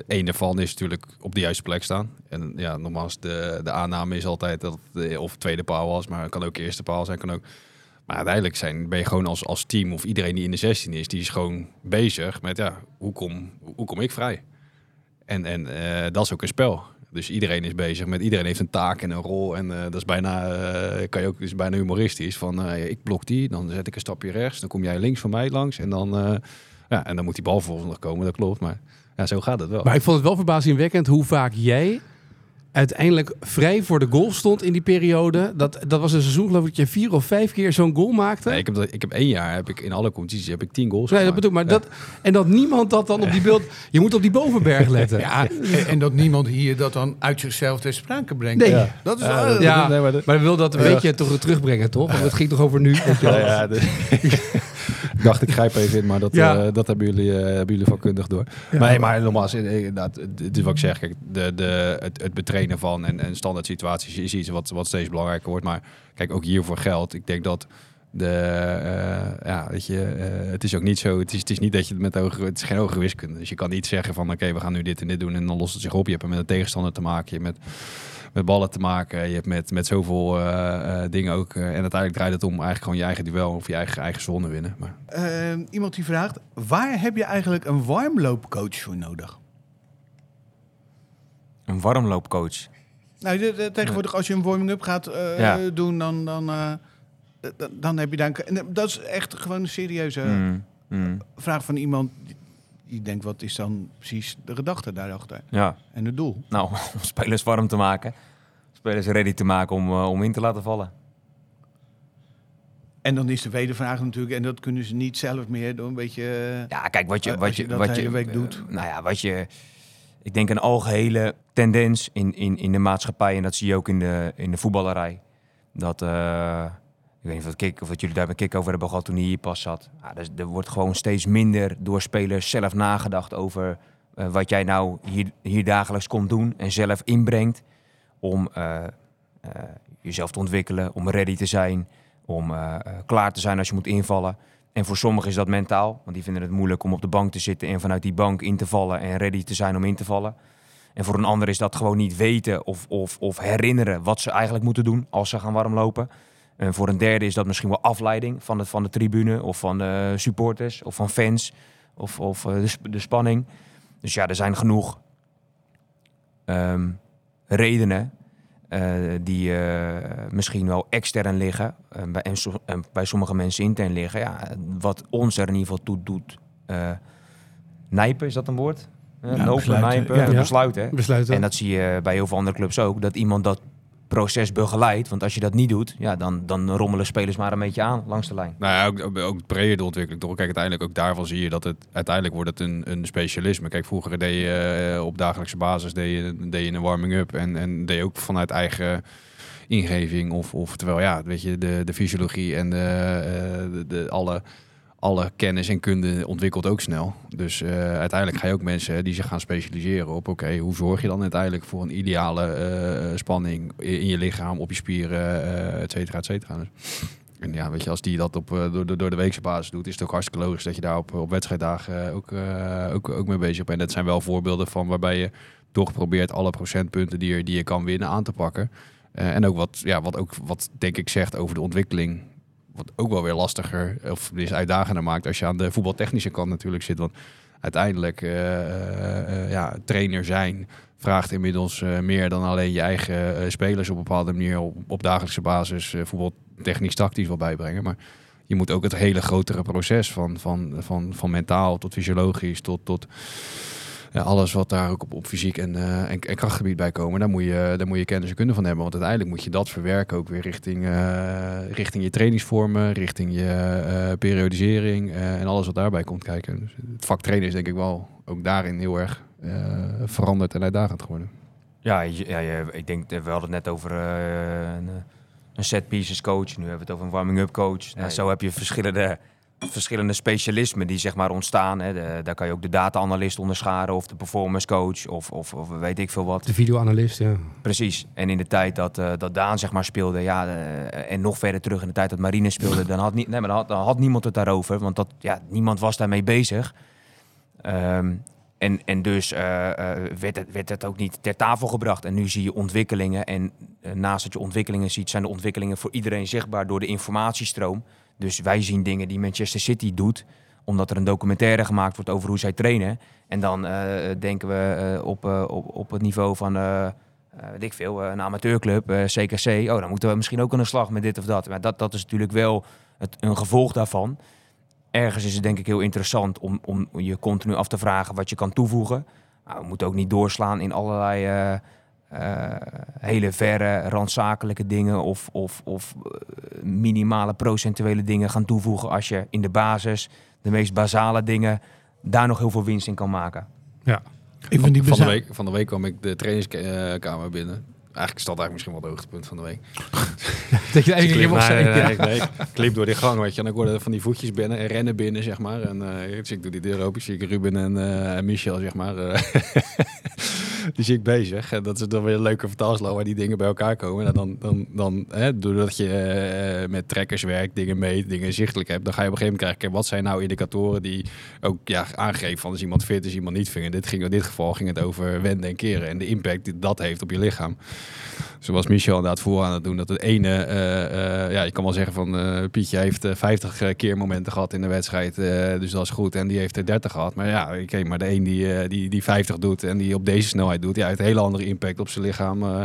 één daarvan is natuurlijk op de juiste plek staan. En ja, nogmaals, de, de aanname is altijd dat het of tweede paal was, maar het kan ook eerste paal zijn, kan ook. Maar uiteindelijk zijn, ben je gewoon als, als team of iedereen die in de 16 is, die is gewoon bezig met ja, hoe kom, hoe kom ik vrij? En, en dat is ook een spel. Dus iedereen is bezig met iedereen heeft een taak en een rol. En eh, dat is bijna, eh, kan je ook, bijna humoristisch. Van eh, ik blok die, dan zet ik een stapje rechts, dan kom jij links van mij langs. En dan, ja, en dan moet die bal vervolgens nog komen, dat klopt. Maar ja, zo gaat het wel. Maar ik vond het wel verbazingwekkend hoe vaak jij uiteindelijk vrij voor de goal stond in die periode. Dat, dat was een seizoen geloof ik dat je vier of vijf keer zo'n goal maakte. Nee, ik, heb, dat- ik heb één jaar, heb ik in alle competities, heb ik tien goals Nee, dat bedoel. Maar dat, en dat niemand dat dan op die beeld... Je moet op die bovenberg letten. Ja, en, dat niemand hier dat dan uit zichzelf ter sprake brengt. Nee. Ja. Dat is Ja, wel... dat- Ja, nee, maar dat- maar we wil dat een beetje toch terugbrengen, toch? Want het ging toch over nu? Ja, ja, ik dacht, ik grijp even in, maar dat, Ja. eh, dat hebben, jullie, eh, hebben jullie vakkundig door. Nee, maar nogmaals, eh, inderdaad, het is wat ik zeg. Kijk, de, de, het, het betrainen van en, en standaard situaties is iets wat, wat steeds belangrijker wordt. Maar kijk, ook hiervoor geldt. Ik denk dat De, eh, ja, weet je, het is ook niet zo. Het is, het is niet dat je het met hoge, het is geen hoge wiskunde. Dus je kan niet zeggen van oké, we gaan nu dit en dit doen en dan lost het zich op. Je hebt er met een tegenstander te maken. Je hebt met, met ballen te maken. Je hebt met, met zoveel eh, eh, dingen ook. eh, en uiteindelijk draait het om eigenlijk gewoon je eigen duel of je eigen, eigen zone winnen. Maar Eh, iemand die vraagt, waar heb je eigenlijk een warmloopcoach voor nodig? Een warmloopcoach. Nou, de- de- tegenwoordig als je een warming-up gaat eh, Ja. doen, dan, dan, eh, dan heb je en Dat is echt gewoon een serieuze Mm, mm, vraag van iemand die denkt, wat is dan precies de gedachte daarachter? ja, En het doel? nou, om spelers warm te maken. Spelers ready te maken om, eh, om in te laten vallen. En dan is de tweede vraag natuurlijk, en dat kunnen ze niet zelf meer door een beetje... eh, Ja, kijk, wat je, Eh, wat je je, wat je, week eh, doet. nou ja, wat je, ik denk een algehele tendens in, in, in de maatschappij en dat zie je ook in de, in de voetballerij. Dat, eh, ik weet niet of, of jullie daar een kick over hebben gehad toen hij hier pas zat. Ja, dus er wordt gewoon steeds minder door spelers zelf nagedacht over eh, wat jij nou hier, hier dagelijks komt doen en zelf inbrengt om eh, eh, jezelf te ontwikkelen, om ready te zijn, om klaar te zijn als je moet invallen. En voor sommigen is dat mentaal, want die vinden het moeilijk om op de bank te zitten en vanuit die bank in te vallen en ready te zijn om in te vallen. En voor een ander is dat gewoon niet weten of, of, of herinneren wat ze eigenlijk moeten doen als ze gaan warmlopen. En voor een derde is dat misschien wel afleiding van de, van de tribune of van de supporters of van fans of, of eh, de, sp- de spanning. Dus ja, er zijn genoeg ehm, redenen eh, die eh, misschien wel extern liggen eh, bij, en, so- en bij sommige mensen intern liggen. Ja, wat ons er in ieder geval toe doet. eh, nijpen, is dat een woord? Ja, lopen, besluiten, nijpen, ja. Ja. besluiten. Besluiten. En dat zie je bij heel veel andere clubs ook. Dat iemand dat proces begeleidt. Want als je dat niet doet, ja, dan, dan rommelen spelers maar een beetje aan langs de lijn. Nou ja, ook, ook, ook breder de ontwikkeling. Toch? Kijk, uiteindelijk ook daarvan zie je dat het uiteindelijk wordt het een, een specialisme. Kijk, vroeger deed je eh, op dagelijkse basis deed je, deed je een warming-up en, en deed je ook vanuit eigen ingeving. Of, of terwijl ja, weet je, de, de fysiologie en de, eh, de, de- alle, alle kennis en kunde ontwikkelt ook snel. Dus eh, uiteindelijk ga je ook mensen die zich gaan specialiseren op oké, hoe zorg je dan uiteindelijk voor een ideale eh, spanning in, je lichaam, op je spieren, eh et cetera, et cetera. Dus en ja, weet je, als die dat op, door, de, door de weekse basis doet, is het ook hartstikke logisch dat je daar op, op wedstrijddagen ook, ook, ook mee bezig bent. En dat zijn wel voorbeelden van waarbij je toch probeert alle procentpunten die je, die je kan winnen aan te pakken. En ook wat, ja, wat ook wat denk ik zegt over de ontwikkeling. Wat ook wel weer lastiger of is uitdagender maakt als je aan de voetbaltechnische kant natuurlijk zit. Want uiteindelijk eh, eh, eh, ja, trainer zijn vraagt inmiddels meer dan alleen je eigen spelers op een bepaalde manier op, op dagelijkse basis eh, voetbal technisch tactisch wel bijbrengen. Maar je moet ook het hele grotere proces van, van, van, van mentaal tot fysiologisch tot, tot ja, alles wat daar ook op, op fysiek en, eh, en, en krachtgebied bij komen. Daar moet, je, daar moet je kennis en kunde van hebben. Want uiteindelijk moet je dat verwerken ook weer richting, eh, richting je trainingsvormen, richting je eh, periodisering en alles wat daarbij komt kijken. Dus het vak trainen is denk ik wel ook daarin heel erg veranderd en uitdagend geworden. Ja, ja, ik denk, we hadden het net over een, een set pieces coach. Nu hebben we het over een warming-up coach. Nou, zo heb je verschillende, verschillende specialismen die zeg maar ontstaan. Hè. De- daar kan je ook de data-analyst onderscharen of de performance coach of, of, of weet ik veel wat. De videoanalist, ja. Precies. En in de tijd dat, eh, dat Daan zeg maar speelde, ja, eh, en nog verder terug in de tijd dat Marine speelde, dan had, niet, nee, maar dan had, dan had niemand het daarover, want dat, ja, niemand was daarmee bezig. Ehm, en, en dus eh, werd, het, werd het ook niet ter tafel gebracht. En nu zie je ontwikkelingen. En naast dat je ontwikkelingen ziet, zijn de ontwikkelingen voor iedereen zichtbaar door de informatiestroom. Dus wij zien dingen die Manchester City doet, omdat er een documentaire gemaakt wordt over hoe zij trainen. En dan eh, denken we eh, op, eh, op, op het niveau van, weet ik veel, een amateurclub, CKC. Oh, dan moeten we misschien ook aan de slag met dit of dat. Maar dat, dat is natuurlijk wel het, een gevolg daarvan. Ergens is het denk ik heel interessant om, om je continu af te vragen wat je kan toevoegen. Maar we moeten ook niet doorslaan in allerlei eh, eh, hele verre randzakelijke dingen of, of, of eh, minimale procentuele dingen gaan toevoegen als je in de basis de meest basale dingen daar nog heel veel winst in kan maken. Ik vind die van, de week, van de week kwam ik de trainingskamer binnen. Eigenlijk is dat eigenlijk misschien wel het hoogtepunt van de week. Dat je eigenlijk Klim, mag nee, zeggen. nee, ja. nee, ik liep door die gang, weet je. En ik hoorde van die voetjes binnen en rennen binnen, zeg maar. En eh, dus ik doe die deur open, zie ik Ruben en, eh, en Michel, zeg maar. die ik bezig. En dat is dan weer een leuke vertaalslag waar die dingen bij elkaar komen. En dan, dan, dan hè, doordat je eh, met trekkers werkt, dingen meet, dingen zichtelijk hebt, dan ga je op een gegeven moment krijgen, wat zijn nou indicatoren die ook ja, aangeven van is iemand fit, is iemand niet fit. En dit ging, in dit geval ging het over wenden en keren en de impact die dat heeft op je lichaam. Zoals Michel inderdaad voor aan het doen. Dat het ene, eh, eh, ja, je kan wel zeggen van Pietje heeft eh, 50 keer momenten gehad in de wedstrijd. dus dat is goed. En die heeft er 30 gehad. Maar ja, oké, maar de een die, die, die 50 doet en die op deze snelheid doet, ja, heeft een hele andere impact op zijn lichaam. eh.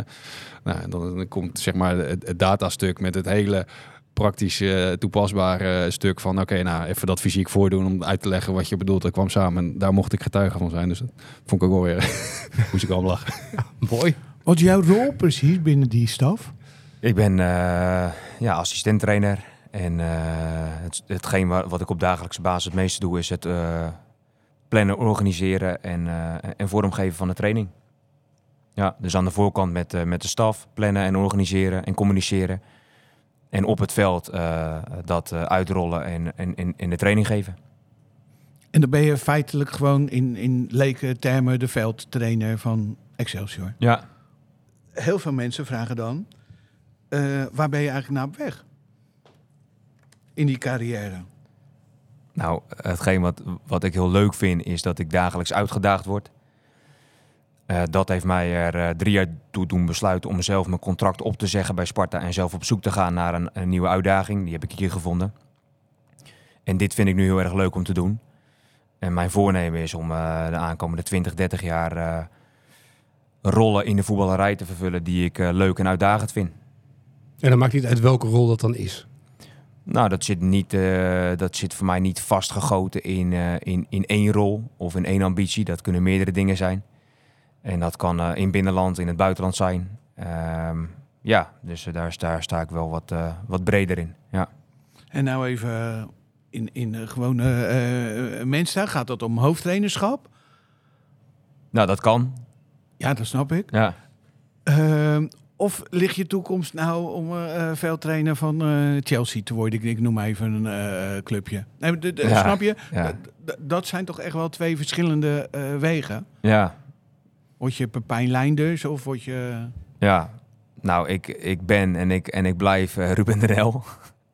nou, dan, dan komt zeg maar het, het datastuk met het hele praktisch eh, toepasbare stuk van oké, nou even dat fysiek voordoen om uit te leggen wat je bedoelt. Dat kwam samen en daar mocht ik getuige van zijn. Dus dat vond ik ook wel weer, moest ik al lachen. Mooi. Wat is jouw rol precies binnen die staf? Ik ben eh ja, assistent-trainer. En eh, het, hetgeen wa- wat ik op dagelijkse basis het meeste doe, is het eh, plannen, organiseren en, eh, en vormgeven van de training. Ja, dus aan de voorkant met, eh, met de staf, plannen en organiseren en communiceren. En op het veld eh, dat eh, uitrollen en, en, en de training geven. En dan ben je feitelijk gewoon in, in leken termen de veldtrainer van Excelsior. Ja, Heel veel mensen vragen dan, waar ben je eigenlijk naar op weg? In die carrière. Nou, hetgeen wat, wat ik heel leuk vind, is dat ik dagelijks uitgedaagd word. Eh, dat heeft mij er eh, drie jaar toe doen besluiten om zelf mijn contract op te zeggen bij Sparta en zelf op zoek te gaan naar een, een nieuwe uitdaging. Die heb ik hier gevonden. En dit vind ik nu heel erg leuk om te doen. En mijn voornemen is om eh, de aankomende 20, 30 jaar rollen in de voetballerij te vervullen die ik leuk en uitdagend vind. En dan maakt niet uit welke rol dat dan is. Nou, dat zit, niet, dat zit voor mij niet vastgegoten in, in, in één rol of in één ambitie. Dat kunnen meerdere dingen zijn. En dat kan eh, in binnenland, in het buitenland zijn. Ehm, ja, dus eh, daar, daar sta ik wel wat, eh, wat breder in. Ja. En nou even in, in gewone mensen, gaat dat om hoofdtrainerschap? Nou, dat kan. Ja, dat snap ik. Ja. Ehm, of ligt je toekomst nou om veldtrainer van Chelsea te worden? Ik, noem even een clubje. Nee, de- de- Ja, snap je? ja. Dat zijn toch echt wel twee verschillende wegen. Ja, Word je Pepijn Leinders of word je... ja. Nou, ik, ik ben en ik, en ik blijf eh, Ruben de Rel.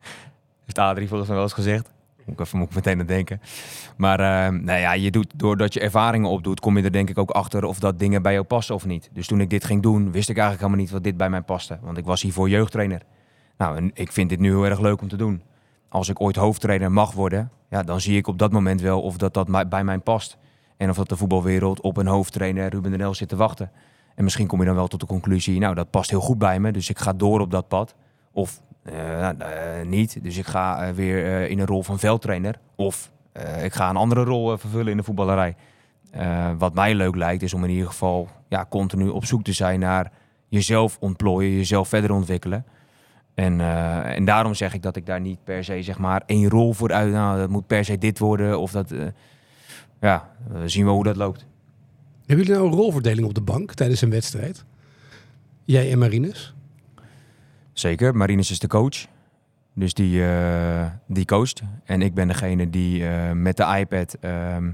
Heeft Adrie volgens mij wel eens gezegd. Moet ik even moet ik meteen aan denken. Maar eh, nou ja, je doet, doordat je ervaringen opdoet, kom je er denk ik ook achter of dat dingen bij jou passen of niet. Dus toen ik dit ging doen, wist ik eigenlijk helemaal niet wat dit bij mij paste. Want ik was hiervoor jeugdtrainer. Nou, en ik vind dit nu heel erg leuk om te doen. Als ik ooit hoofdtrainer mag worden, ja, dan zie ik op dat moment wel of dat, dat bij mij past. En of dat de voetbalwereld op een hoofdtrainer Ruben de Rel zit te wachten. En misschien kom je dan wel tot de conclusie, nou, dat past heel goed bij me, dus ik ga door op dat pad. Of eh, eh, niet, dus ik ga eh, weer in een rol van veldtrainer. Of ik ga een andere rol vervullen in de voetballerij. Wat mij leuk lijkt, is om in ieder geval ja, continu op zoek te zijn naar jezelf ontplooien, jezelf verder ontwikkelen. En, en daarom zeg ik dat ik daar niet per se zeg maar één rol voor uit. Nou, dat moet per se dit worden. Of dat. Ja, zien we hoe dat loopt. Hebben jullie nou een rolverdeling op de bank tijdens een wedstrijd? Jij en Marines? Zeker, Marinus is de coach. Dus die, eh, die coacht. En ik ben degene die eh, met de iPad ehm,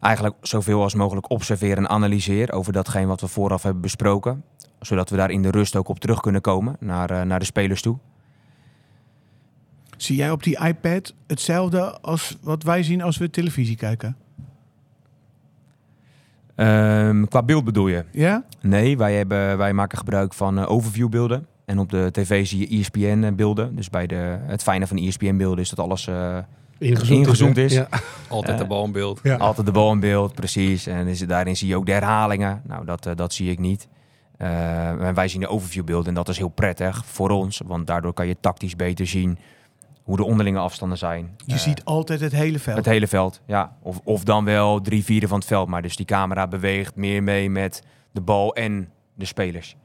eigenlijk zoveel als mogelijk observeer en analyseer over datgene wat we vooraf hebben besproken. Zodat we daar in de rust ook op terug kunnen komen naar, eh, naar de spelers toe. Zie jij op die iPad hetzelfde als wat wij zien als we televisie kijken? Ehm, qua beeld bedoel je? Ja? Nee, wij, hebben, wij maken gebruik van eh, overviewbeelden. En op de tv zie je ESPN-beelden. Dus bij de, het fijne van ESPN-beelden is dat alles eh, Ingezoomd, is. Ja. Altijd de Eh, bal in beeld. Ja. altijd de bal in beeld, precies. En is, daarin zie je ook de herhalingen. Nou, dat, eh, dat zie ik niet. Eh, en wij zien de overviewbeelden en dat is heel prettig voor ons. Want daardoor kan je tactisch beter zien hoe de onderlinge afstanden zijn. Je Eh, ziet altijd het hele veld. Het hele veld, ja. Of, of dan wel drie vierde van het veld. Maar dus die camera beweegt meer mee met de bal en de spelers.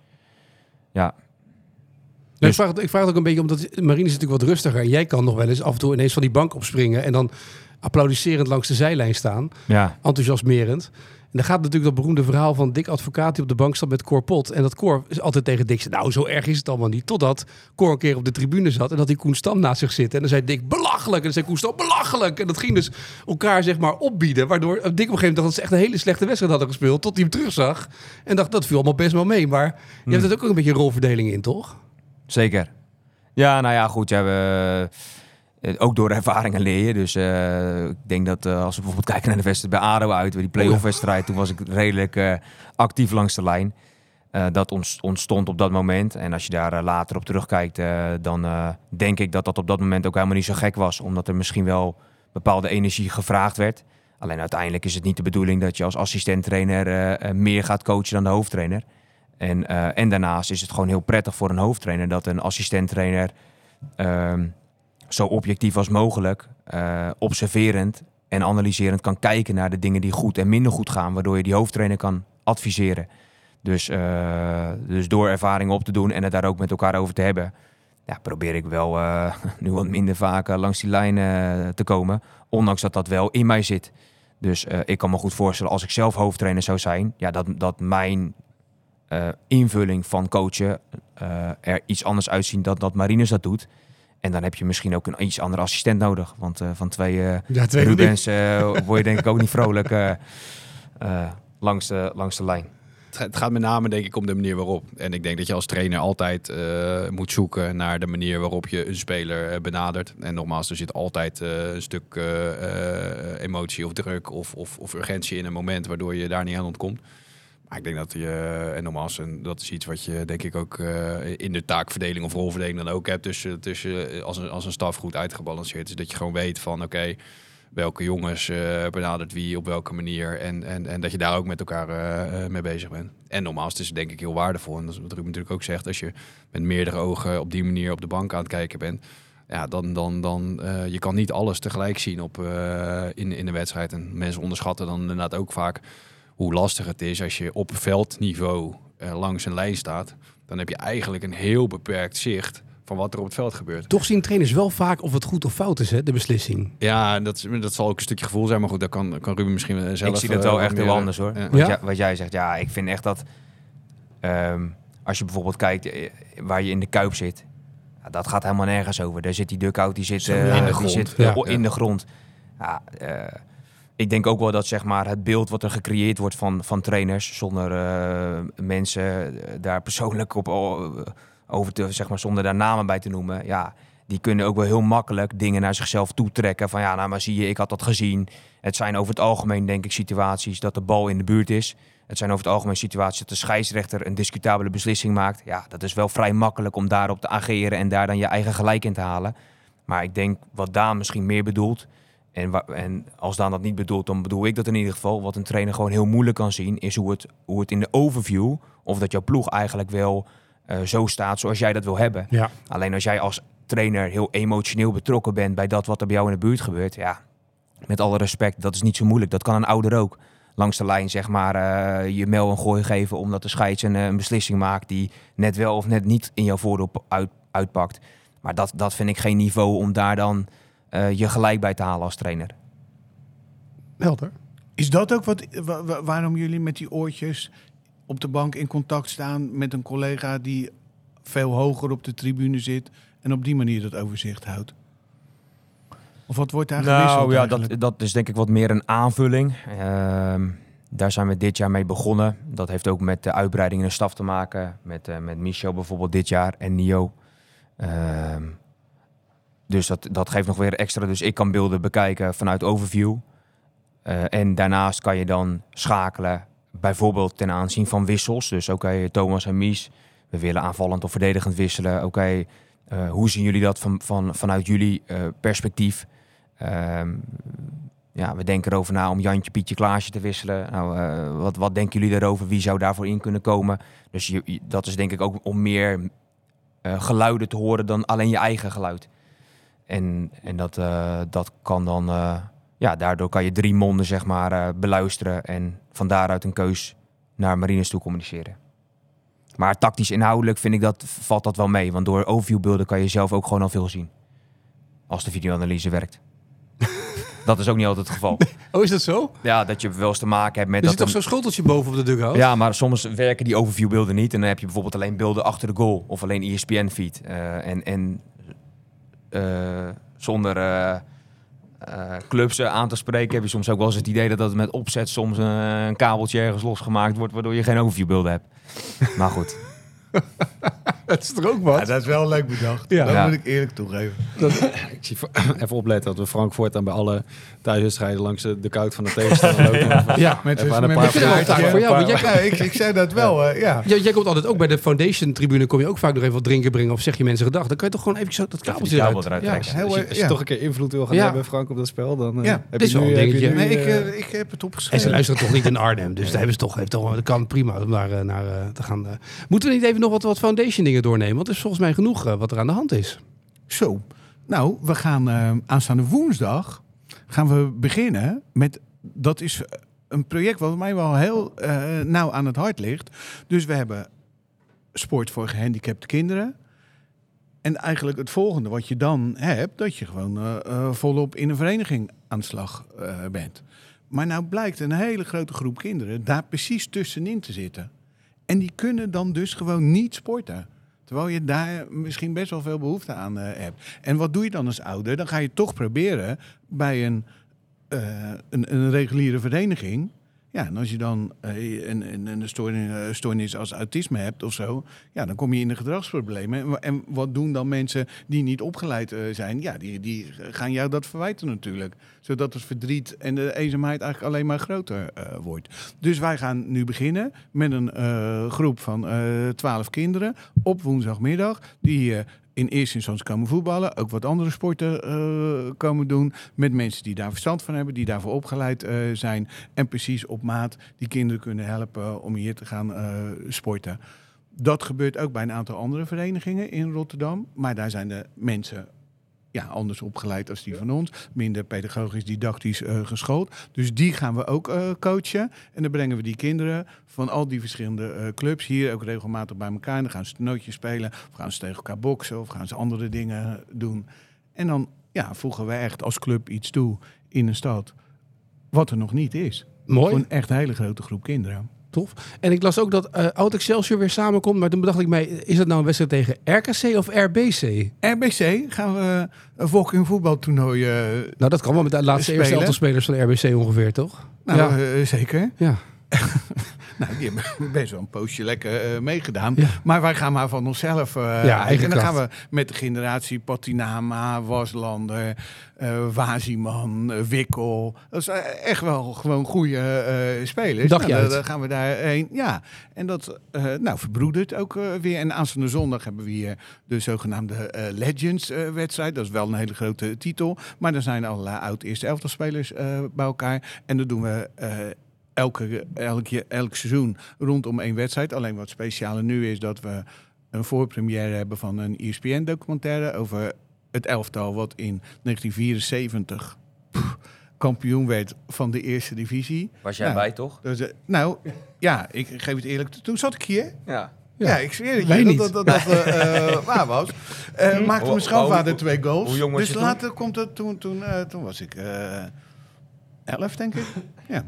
Ja, Nee, Dus- ik, vraag het, ik vraag het ook een beetje omdat Marine is natuurlijk wat rustiger. En jij kan nog wel eens af en toe ineens van die bank opspringen. En dan applaudisserend langs de zijlijn staan. ja. Enthousiasmerend. En dan gaat natuurlijk dat beroemde verhaal van Dick Advocaat die op de bank zat met Cor Pot. En dat Cor is altijd tegen Dick zei, nou zo erg is het allemaal niet. Totdat Cor een keer op de tribune zat en dat hij Koen Stam naast zich zitten. En dan zei Dick, belachelijk. En dan zei Koen Stam, belachelijk. En dat ging dus elkaar zeg maar opbieden. Waardoor Dick op een gegeven moment dacht dat ze echt een hele slechte wedstrijd hadden gespeeld. Tot hij hem terugzag. En dacht, dat viel allemaal best wel mee. Maar je hebt het ook een beetje een rolverdeling in, toch? Zeker. Ja, nou ja, goed. Ja, we, ook door ervaringen leer je. Dus eh, ik denk dat eh, als we bijvoorbeeld kijken naar de wedstrijd bij ADO uit, die play-off wedstrijd, toen was ik redelijk eh, actief langs de lijn. Eh, dat ontstond op dat moment. En als je daar eh, later op terugkijkt, eh, dan eh, denk ik dat dat op dat moment ook helemaal niet zo gek was. Omdat er misschien wel bepaalde energie gevraagd werd. Alleen uiteindelijk is het niet de bedoeling dat je als assistent-trainer eh, eh, meer gaat coachen dan de hoofdtrainer. En, eh, en daarnaast is het gewoon heel prettig voor een hoofdtrainer dat een assistent-trainer ehm, zo objectief als mogelijk, eh, observerend en analyserend kan kijken naar de dingen die goed en minder goed gaan, waardoor je die hoofdtrainer kan adviseren. Dus, eh, dus door ervaringen op te doen en het daar ook met elkaar over te hebben, ja, probeer ik wel eh, nu wat minder vaak langs die lijn te komen. Ondanks dat dat wel in mij zit. Dus ik kan me goed voorstellen als ik zelf hoofdtrainer zou zijn, ja, dat, dat mijn invulling van coachen er iets anders uitziet dan dat Marinus dat doet. En dan heb je misschien ook een iets andere assistent nodig. Want eh, van twee, eh Ja, twee Rubens eh, word je denk ik ook niet vrolijk eh, eh, langs, de, langs de lijn. Het gaat- met name denk ik om de manier waarop. En ik denk dat je als trainer altijd eh, moet zoeken naar de manier waarop je een speler benadert. En nogmaals, er zit altijd eh, een stuk eh, eh, emotie of druk of, of, of urgentie in een moment waardoor je daar niet aan ontkomt. Maar ik denk dat je, en nogmaals, en dat is iets wat je denk ik ook eh, in de taakverdeling of rolverdeling dan ook hebt. Tussen, tussen eh, als, een, als een staf goed uitgebalanceerd is. Dat je gewoon weet van oké, welke jongens eh, benadert wie op welke manier. En, en, en dat je daar ook met elkaar eh, eh, mee bezig bent. En nogmaals, het is denk ik heel waardevol. En dat is wat Ruben natuurlijk ook zegt. Als je met meerdere ogen op die manier op de bank aan het kijken bent. Ja, dan, dan, dan eh, je kan niet alles tegelijk zien op, eh, in, in de wedstrijd. En mensen onderschatten dan inderdaad ook vaak hoe lastig het is als je op veldniveau eh, langs een lijn staat. Dan heb je eigenlijk een heel beperkt zicht van wat er op het veld gebeurt. Toch zien trainers wel vaak of het goed of fout is, hè, de beslissing. Ja, dat, is- dat zal ook een stukje gevoel zijn, maar goed, dat kan, kan Ruben misschien eh, zelf. ik zie dat eh, wel wat echt meer, heel eh, anders hoor. ja. Wat, Ja? wat jij zegt, ja, ik vind echt dat ehm, als je bijvoorbeeld kijkt eh, waar je in de kuip zit, ja, dat gaat helemaal nergens over. Daar zit die duckout, die zit, eh, in de die grond. zit Ja. eh, in de grond. Ja, eh, ik denk ook wel dat zeg maar, het beeld wat er gecreëerd wordt van, van trainers, zonder eh, mensen eh, daar persoonlijk op o- over te, zeg maar, zonder daar namen bij te noemen, ja, die kunnen ook wel heel makkelijk dingen naar zichzelf toetrekken. Van ja, nou maar zie je, ik had dat gezien. Het zijn over het algemeen, denk ik, situaties dat de bal in de buurt is. Het zijn over het algemeen situaties dat de scheidsrechter een discutabele beslissing maakt. Ja, dat is wel vrij makkelijk om daarop te ageren en daar dan je eigen gelijk in te halen. Maar ik denk wat Daan misschien meer bedoelt. En, en als Daan dat niet bedoelt, dan bedoel ik dat in ieder geval. Wat een trainer gewoon heel moeilijk kan zien, is hoe het, hoe het in de overview. of dat jouw ploeg eigenlijk wel eh, zo staat zoals jij dat wil hebben. Ja. Alleen als jij als trainer heel emotioneel betrokken bent bij dat wat er bij jou in de buurt gebeurt, ja, met alle respect, dat is niet zo moeilijk. Dat kan een ouder ook. Langs de lijn, zeg maar, eh, je mel een gooi geven omdat de scheids een, eh, een beslissing maakt die net wel of net niet in jouw voordeel uit, uitpakt. Maar dat, dat vind ik geen niveau om daar dan eh, je gelijk bij te halen als trainer. Helder. Is dat ook wat, wa- wa- waarom jullie met die oortjes op de bank in contact staan met een collega die veel hoger op de tribune zit en op die manier dat overzicht houdt? Of wat wordt daar gewisseld Nou ja, dat, dat is denk ik wat meer een aanvulling. Ehm, daar zijn we dit jaar mee begonnen. Dat heeft ook met de uitbreiding in de staf te maken. Met, eh met Michel bijvoorbeeld dit jaar en Nio. Ehm, dus dat, dat geeft nog weer extra. Dus ik kan beelden bekijken vanuit overview. Eh, en daarnaast kan je dan schakelen. Bijvoorbeeld ten aanzien van wissels. Dus oké, Thomas en Mies. We willen aanvallend of verdedigend wisselen. Oké, eh, hoe zien jullie dat van, van, vanuit jullie eh, perspectief? Ehm, ja, we denken erover na om Jantje, Pietje, Klaasje te wisselen. Nou, wat, wat denken jullie daarover? Wie zou daarvoor in kunnen komen? Dus dat is denk ik ook om meer geluiden te horen dan alleen je eigen geluid. En, en dat, eh, dat kan dan, eh, ja, daardoor kan je drie monden zeg maar eh, beluisteren en van daaruit een keus naar Marines toe communiceren. Maar tactisch inhoudelijk vind ik dat, valt dat wel mee. Want door overviewbeelden kan je zelf ook gewoon al veel zien. Als de videoanalyse werkt. Dat is ook niet altijd het geval. Oh, is dat zo? Ja, dat je wel eens te maken hebt met Er dat zit toch een- zo'n schoteltje boven op de dugout? Ja, maar soms werken die overviewbeelden niet. En dan heb je bijvoorbeeld alleen beelden achter de goal. Of alleen ESPN-feed. en en zonder eh, eh, clubs eh, aan te spreken... heb je soms ook wel eens het idee dat dat met opzet... soms eh, een kabeltje ergens losgemaakt wordt... waardoor je geen overviewbeelden hebt. maar goed. Dat is toch ook wat? Ja, dat is wel leuk bedacht. Ja. Dat Ja. moet ik eerlijk toegeven. Ik zie even opletten dat we Frankfurt dan bij alle thuiswedstrijden langs de, de koud van de tegenstander lopen. Ja. Met, een met paar een praatje. taak voor jou, jij- Ja, ik, ik zei dat wel, ja. Ja, jij komt altijd ook bij de foundation-tribune. Kom je ook vaak nog even wat drinken brengen of zeg je mensen gedag. Dan kan je toch gewoon even zo dat kabeltje kabel eruit. eruit Ja. trekken. Heel, Als je, eh, als je ja. toch een keer invloed wil gaan Ja. hebben, Frank, op dat spel, dan eh, Ja, heb je nu, een heb je Nee, ik, eh, ik heb het En ze opgeschreven. luisteren toch niet in Arnhem. Dus daar hebben ze toch, heeft toch, dat kan prima om daar naar te gaan. Moeten we niet even nog wat, wat foundation dingen doornemen? Want er is volgens mij genoeg wat er aan de hand is. Zo. Nou, we gaan aanstaande woensdag gaan we beginnen met. Dat is een project wat mij wel heel eh, nauw aan het hart ligt. Dus we hebben sport voor gehandicapte kinderen. En eigenlijk het volgende wat je dan hebt, dat je gewoon eh, eh, volop in een vereniging aan de slag bent. Maar nou blijkt een hele grote groep kinderen daar precies tussenin te zitten. En die kunnen dan dus gewoon niet sporten. Terwijl je daar misschien best wel veel behoefte aan eh, hebt. En wat doe je dan als ouder? Dan ga je toch proberen bij een, eh, een, een reguliere vereniging. Ja, en als je dan eh, een, een, stoornis, eh, stoornis als autisme hebt of zo, ja, dan kom je in de gedragsproblemen. En, wa- en wat doen dan mensen die niet opgeleid eh, zijn? Ja, die, die gaan jou dat verwijten natuurlijk. Zodat het verdriet en de eenzaamheid eigenlijk alleen maar groter wordt. Dus wij gaan nu beginnen met een groep van twaalf kinderen op woensdagmiddag. Die in eerste instantie komen voetballen. Ook wat andere sporten eh, komen doen. Met mensen die daar verstand van hebben. Die daarvoor opgeleid eh, zijn. En precies op maat die kinderen kunnen helpen om hier te gaan eh, sporten. Dat gebeurt ook bij een aantal andere verenigingen in Rotterdam. Maar daar zijn de mensen ja, anders opgeleid als die van ons. Minder pedagogisch, didactisch eh, geschoold. Dus die gaan we ook eh, coachen. En dan brengen we die kinderen van al die verschillende eh, clubs hier ook regelmatig bij elkaar. En dan gaan ze toernooitjes spelen. Of gaan ze tegen elkaar boksen. Of gaan ze andere dingen doen. En dan ja, voegen we echt als club iets toe in een stad. Wat er nog niet is. Mooi, Voor een echt hele grote groep kinderen. Tof. En ik las ook dat eh Oud Excelsior weer samenkomt. Maar toen bedacht ik mij, is dat nou een wedstrijd tegen RKC of RBC? RBC gaan we een walking voetbaltoernooi. eh Nou, dat kan wel met de laatste Spelen. eerste aantal spelers van de RBC ongeveer, toch? nou, ja. eh, zeker. ja. Nou, die hebben best wel een poosje lekker eh, meegedaan. Ja. Maar wij gaan maar van onszelf eh Ja, eigen En dan gaan we met de generatie Patinama, Waslander, eh Waziman, Wikkel. Dat is echt wel gewoon goede spelers. Dacht je Nou, dan, dan gaan we daarheen. Ja, en dat nou, verbroedert ook weer. En aanstaande zondag hebben we hier de zogenaamde Legends-wedstrijd. dat is wel een hele grote titel. Maar er zijn allerlei oud-eerste elftal spelers bij elkaar. En dat doen we... elke, elk, je- elk seizoen rondom één wedstrijd. Alleen wat specialer nu is dat we een voorpremière hebben van een ESPN-documentaire over het elftal wat in 1974 pff, kampioen werd van de eerste divisie. Was jij Ja. bij, toch? Dus, eh, nou, ja, ik geef het eerlijk toe. Toen zat ik hier. Ja. Ja, ik zweer het je niet. dat dat, dat, dat eh, eh, waar was. Eh maakte mijn schoonvader hoe- twee goals. hoe jong was dus je toen? later komt het, toen, toen, eh, toen was ik eh elf, denk ik. Ja.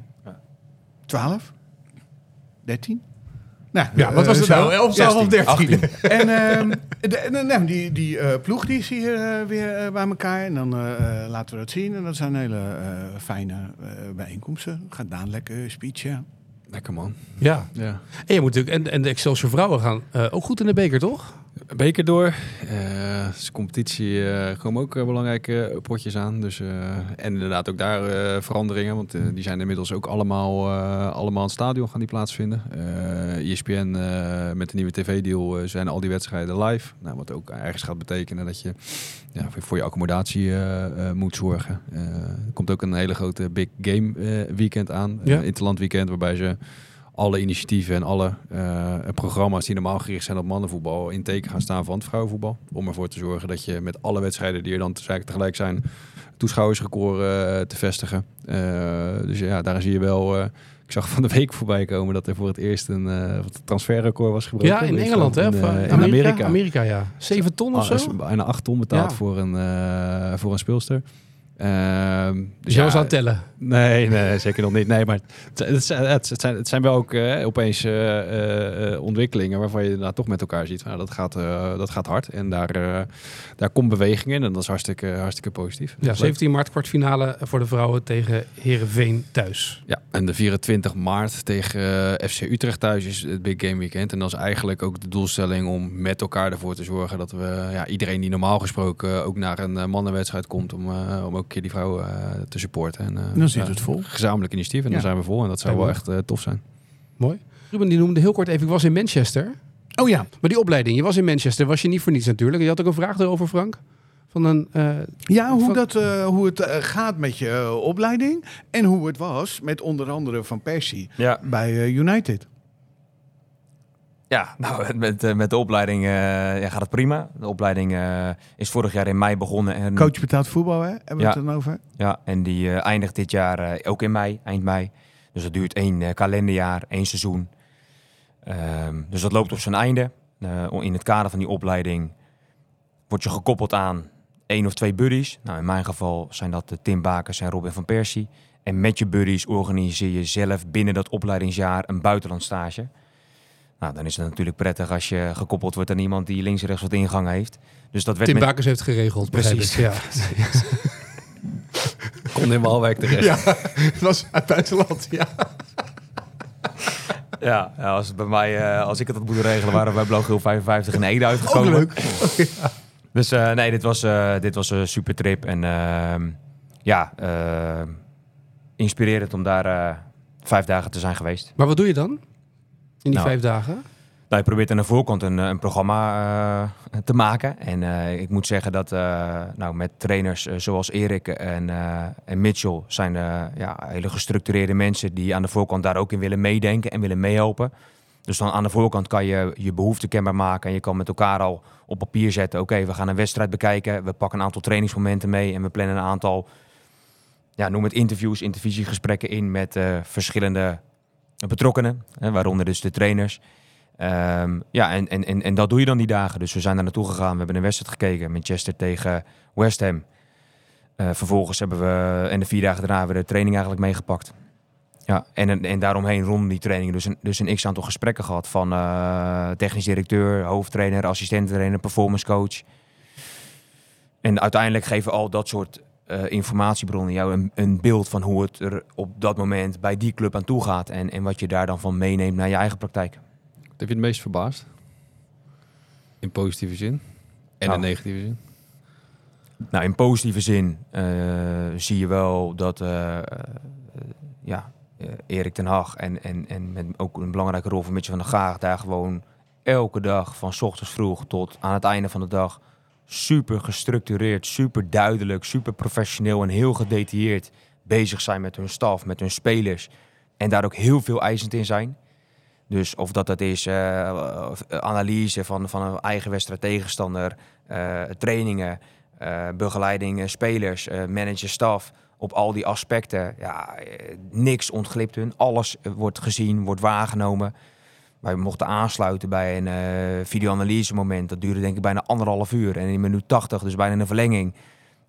Twaalf? Dertien? Nou, Ja, wat was het zo. nou? 11, 12 of 13? En, ehm, de, nou, die, die eh, ploeg die is hier eh, weer eh, bij elkaar. En dan eh, eh, laten we dat zien. En dat zijn hele eh, fijne eh, bijeenkomsten. Gaat Daan lekker speechen. Lekker man. Ja. Ja. En je moet natuurlijk, en, en de Excelsior vrouwen gaan eh, ook goed in de beker, toch? Beker door. Dus competitie eh komen ook eh, belangrijke potjes aan. Dus, en inderdaad ook daar veranderingen. Want die zijn inmiddels ook allemaal, allemaal in het stadion gaan die plaatsvinden. ESPN eh, met de nieuwe tv-deal zijn al die wedstrijden live. Nou, wat ook ergens gaat betekenen dat je ja, voor- je accommodatie moet zorgen. Er komt ook een hele grote big game weekend aan. Ja. Interland weekend waarbij ze alle initiatieven en alle eh, programma's die normaal gericht zijn op mannenvoetbal in teken gaan staan van het vrouwenvoetbal. Om ervoor te zorgen dat je met alle wedstrijden die er dan te- tegelijk zijn, toeschouwersrecord eh, te vestigen. Eh, dus ja, daar zie je wel. ik zag van de week voorbij komen dat er voor het eerst een transferrecord was gebroken. Ja, in Engeland, hè? In, Amerika. Amerika, ja. 7 ton of Ah, zo? bijna 8 ton betaald Ja. voor, een, voor een speelster. Ehm, Dus jij was aan het tellen. Nee, nee, zeker nog niet. Nee, maar het, het, zijn, het, het zijn, het zijn wel ook eh, opeens eh, eh, ontwikkelingen waarvan je daarna toch met elkaar ziet. van, Nou, dat, gaat, dat gaat hard en daar, daar komt beweging in en dat is hartstikke, hartstikke positief. Ja, Leuk. 17 maart kwartfinale voor de vrouwen tegen Herenveen thuis. Ja, en de 24 maart tegen FC Utrecht thuis is het Big Game Weekend. En dat is eigenlijk ook de doelstelling om met elkaar ervoor te zorgen dat we ja, iedereen die normaal gesproken ook naar een mannenwedstrijd komt om, om ook een keer die vrouw eh, te supporten. En, eh, Dan zit het vol. Gezamenlijk initiatief en Ja. dan zijn we vol en dat zou wel echt eh, tof zijn. Mooi. Ruben die noemde heel kort even, ik was in Manchester. Oh ja. Maar die opleiding, je was in Manchester, was je niet voor niets natuurlijk. Je had ook een vraag erover, Frank? Van een, eh, Ja, hoe, Van- dat, eh, hoe het gaat met je opleiding. En hoe het was met onder andere Van Persie Ja, bij United. Ja nou, met, eh, met de opleiding eh, ja, gaat het prima. De opleiding eh, is vorig jaar in mei begonnen. En, Coach betaald voetbal, hè? Hebben we Ja. het dan over? Ja, en die eindigt dit jaar ook in mei, eind mei. Dus dat duurt één kalenderjaar, één seizoen. Ehm, dus dat loopt op zijn einde. In het kader van die opleiding word je gekoppeld aan één of twee buddies. Nou, in mijn geval zijn dat de Tim Bakers en Robin van Persie. En met je buddies organiseer je zelf binnen dat opleidingsjaar een buitenlandstage. Nou, dan is het natuurlijk prettig als je gekoppeld wordt aan iemand die links en rechts wat ingang heeft. Dus dat werd Tim met- Bakers heeft geregeld. Precies. Ja. Kon in Waalwijk terecht. het was uit buitenland, ja. Ja, ja, als, het bij mij, eh, als ik het had moeten regelen, waren we bij Blauw 55 in Ede uitgekomen. Ook leuk. Dus eh, nee, dit was, eh, dit was een super trip. En ehm, ja, inspirerend om daar vijf dagen te zijn geweest. Maar wat doe je dan? In die Nou, vijf dagen? Nou, je probeert aan de voorkant een, eh, een programma eh, te maken. En eh, ik moet zeggen dat nou, met trainers zoals Erik en, en Mitchell zijn ja, hele gestructureerde mensen die aan de voorkant daar ook in willen meedenken en willen meehelpen. Dus dan aan de voorkant kan je je behoefte kenbaar maken en je kan met elkaar al op papier zetten. Oké, we gaan een wedstrijd bekijken, we pakken een aantal trainingsmomenten mee en we plannen een aantal, ja, noem het interviews, intervisiegesprekken in met verschillende betrokkenen, hè, waaronder dus de trainers. Ehm, ja, en, en, en, en dat doe je dan die dagen. Dus we zijn daar naartoe gegaan. We hebben een wedstrijd gekeken. Manchester tegen West Ham. Eh, vervolgens hebben we, en de vier dagen daarna, hebben we de training eigenlijk meegepakt. Ja, en, en, en daaromheen rond die training dus een, dus een x-aantal gesprekken gehad. Van eh, technisch directeur, hoofdtrainer, assistent-trainer, performance coach. En uiteindelijk geven al dat soort eh, informatiebronnen jou een, een beeld van hoe het er op dat moment bij die club aan toe gaat. En, en wat je daar dan van meeneemt naar je eigen praktijk. Wat heb je het meest verbaasd? In positieve zin? En Nou. in negatieve zin? Nou, in positieve zin eh, zie je wel dat eh, ja, Erik ten Hag en, en, en met ook een belangrijke rol van Mitchell van der Gaag daar gewoon elke dag van 's ochtends vroeg tot aan het einde van de dag super gestructureerd, super duidelijk, super professioneel en heel gedetailleerd bezig zijn met hun staf, met hun spelers en daar ook heel veel eisend in zijn. Dus of dat dat is eh, eh, analyse van, van een eigen wedstrijd tegenstander, eh, trainingen, eh, begeleiding, spelers, manager, staf. Op al die aspecten, ja, niks ontglipt hun. Alles wordt gezien, wordt waargenomen. Wij mochten aansluiten bij een eh videoanalyse moment. Dat duurde denk ik bijna anderhalf uur. En in minuut 80, dus bijna een verlenging.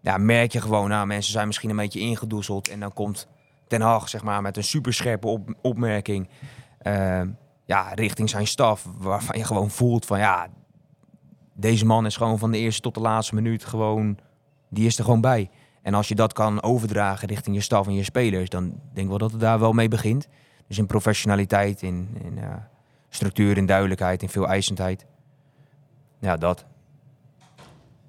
Ja, merk je gewoon, nou, mensen zijn misschien een beetje ingedoezeld. En dan komt Ten Hag, zeg maar, met een superscherpe op, opmerking. eh, ja, richting zijn staf. Waarvan je gewoon voelt van, ja, deze man is gewoon van de eerste tot de laatste minuut gewoon, die is er gewoon bij. En als je dat kan overdragen richting je staf en je spelers, dan denk ik wel dat het daar wel mee begint. Dus in professionaliteit, in, in eh, structuur, in duidelijkheid, in veel eisendheid. Ja, dat.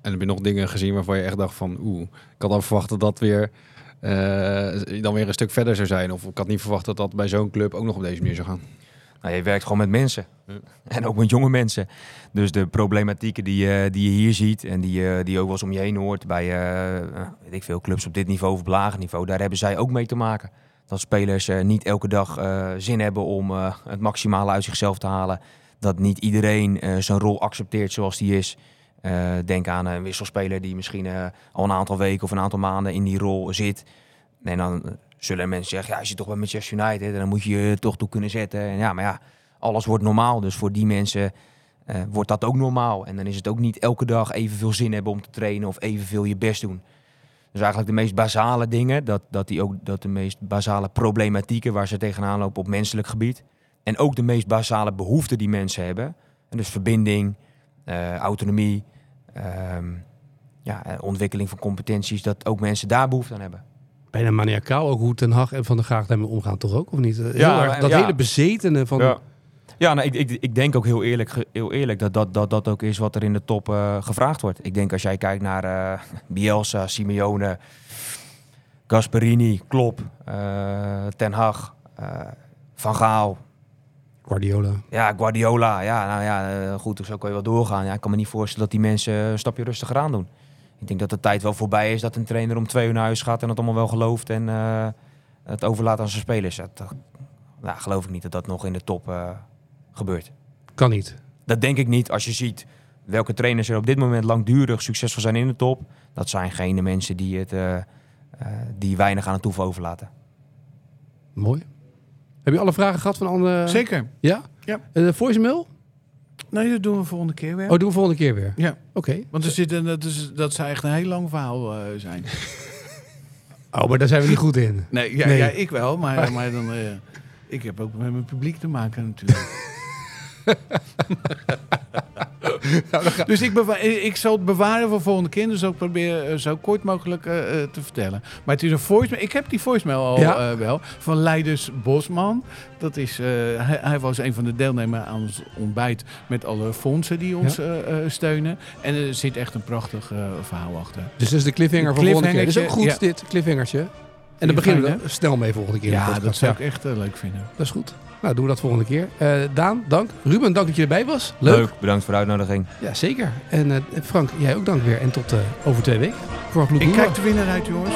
En heb je nog dingen gezien waarvan je echt dacht van... Oeh, ik had al verwacht dat dat weer... eh, dan weer een stuk verder zou zijn. Of ik had niet verwacht dat dat bij zo'n club ook nog op deze manier zou gaan. Nou, je werkt gewoon met mensen. Ja. En ook met jonge mensen. Dus de problematieken die, je die je hier ziet en die, je die ook wel eens om je heen hoort bij eh, eh, weet ik veel, clubs op dit niveau of op lager niveau, daar hebben zij ook mee te maken. Dat spelers eh, niet elke dag eh, zin hebben om eh, het maximale uit zichzelf te halen. Dat niet iedereen zijn rol accepteert zoals die is. Denk aan een wisselspeler die misschien al een aantal weken of een aantal maanden in die rol zit. En dan zullen mensen zeggen, ja, je zit toch bij Manchester United dan moet je je toch toe kunnen zetten. En ja, maar ja, alles wordt normaal. Dus voor die mensen wordt dat ook normaal. En dan is het ook niet elke dag evenveel zin hebben om te trainen of evenveel je best doen. Dus eigenlijk de meest basale dingen, dat, dat, die ook, dat de meest basale problematieken waar ze tegenaan lopen op menselijk gebied. En ook de meest basale behoeften die mensen hebben. En dus verbinding, eh, autonomie, ehm, ja, eh, ontwikkeling van competenties, dat ook mensen daar behoefte aan hebben. Bijna maniacaal ook hoe Ten Hag en Van der Graag daarmee omgaan, toch ook? Of niet? Heel Ja, erg, dat ja. hele bezetene van... Ja, ja nou, ik, ik, ik denk ook heel eerlijk, heel eerlijk dat, dat, dat dat ook is wat er in de top eh, gevraagd wordt. Ik denk als jij kijkt naar eh, Bielsa, Simeone, Gasperini, Klopp, eh, Ten Hag, Van Gaal, Guardiola. ja, Guardiola. Ja, nou ja, goed, zo kan je wel doorgaan. Ja, ik kan me niet voorstellen dat die mensen een stapje rustiger aan doen. Ik denk dat de tijd wel voorbij is dat een trainer om twee uur naar huis gaat en dat allemaal wel gelooft en het overlaat aan zijn spelers. Dat, nou, geloof ik niet dat dat nog in de top gebeurt. Kan niet. Dat denk ik niet als je ziet welke trainers er op dit moment langdurig succesvol zijn in de top. Dat zijn geen mensen die, het, eh, eh, die weinig aan het toeval overlaten. Mooi. Heb je alle vragen gehad van andere... Zeker. Ja? Ja. Uh, voicemail? Nee, dat doen we volgende keer weer. Oh, doen we volgende keer weer? Ja. Oké. Want er zit een, dat, is, dat zou echt een heel lang verhaal eh, zijn. Oh, maar daar zijn we niet goed in. Nee, ja, Nee. ja ik wel, maar, maar dan, eh, ik heb ook met mijn publiek te maken natuurlijk. dus ik, bewa- ik zal het bewaren voor volgende keer. Dus ook proberen eh, zo kort mogelijk eh, eh, te vertellen. Maar het is een voicemail. Ik heb die voicemail al Ja. eh, wel. Van Leiders Bosman. Dat is, eh, hij, hij was een van de deelnemers aan ons ontbijt. Met alle fondsen die ons eh, eh, steunen. En er zit echt een prachtig eh, verhaal achter. Dus dat is de cliffhanger van volgende keer. Dat is ook goed, dit cliffhangertje. En dan beginnen we snel mee volgende keer. Ja, dat zou ik echt eh, leuk vinden. Dat is goed. Nou, doen we dat volgende keer. Eh, Daan, dank. Ruben, dank dat je erbij was. Leuk. bedankt voor de uitnodiging. Ja, zeker. En eh, Frank, jij ook dank weer. En tot eh, over twee weken. Voor een gloed Ik kijk de winnaar uit, jongens.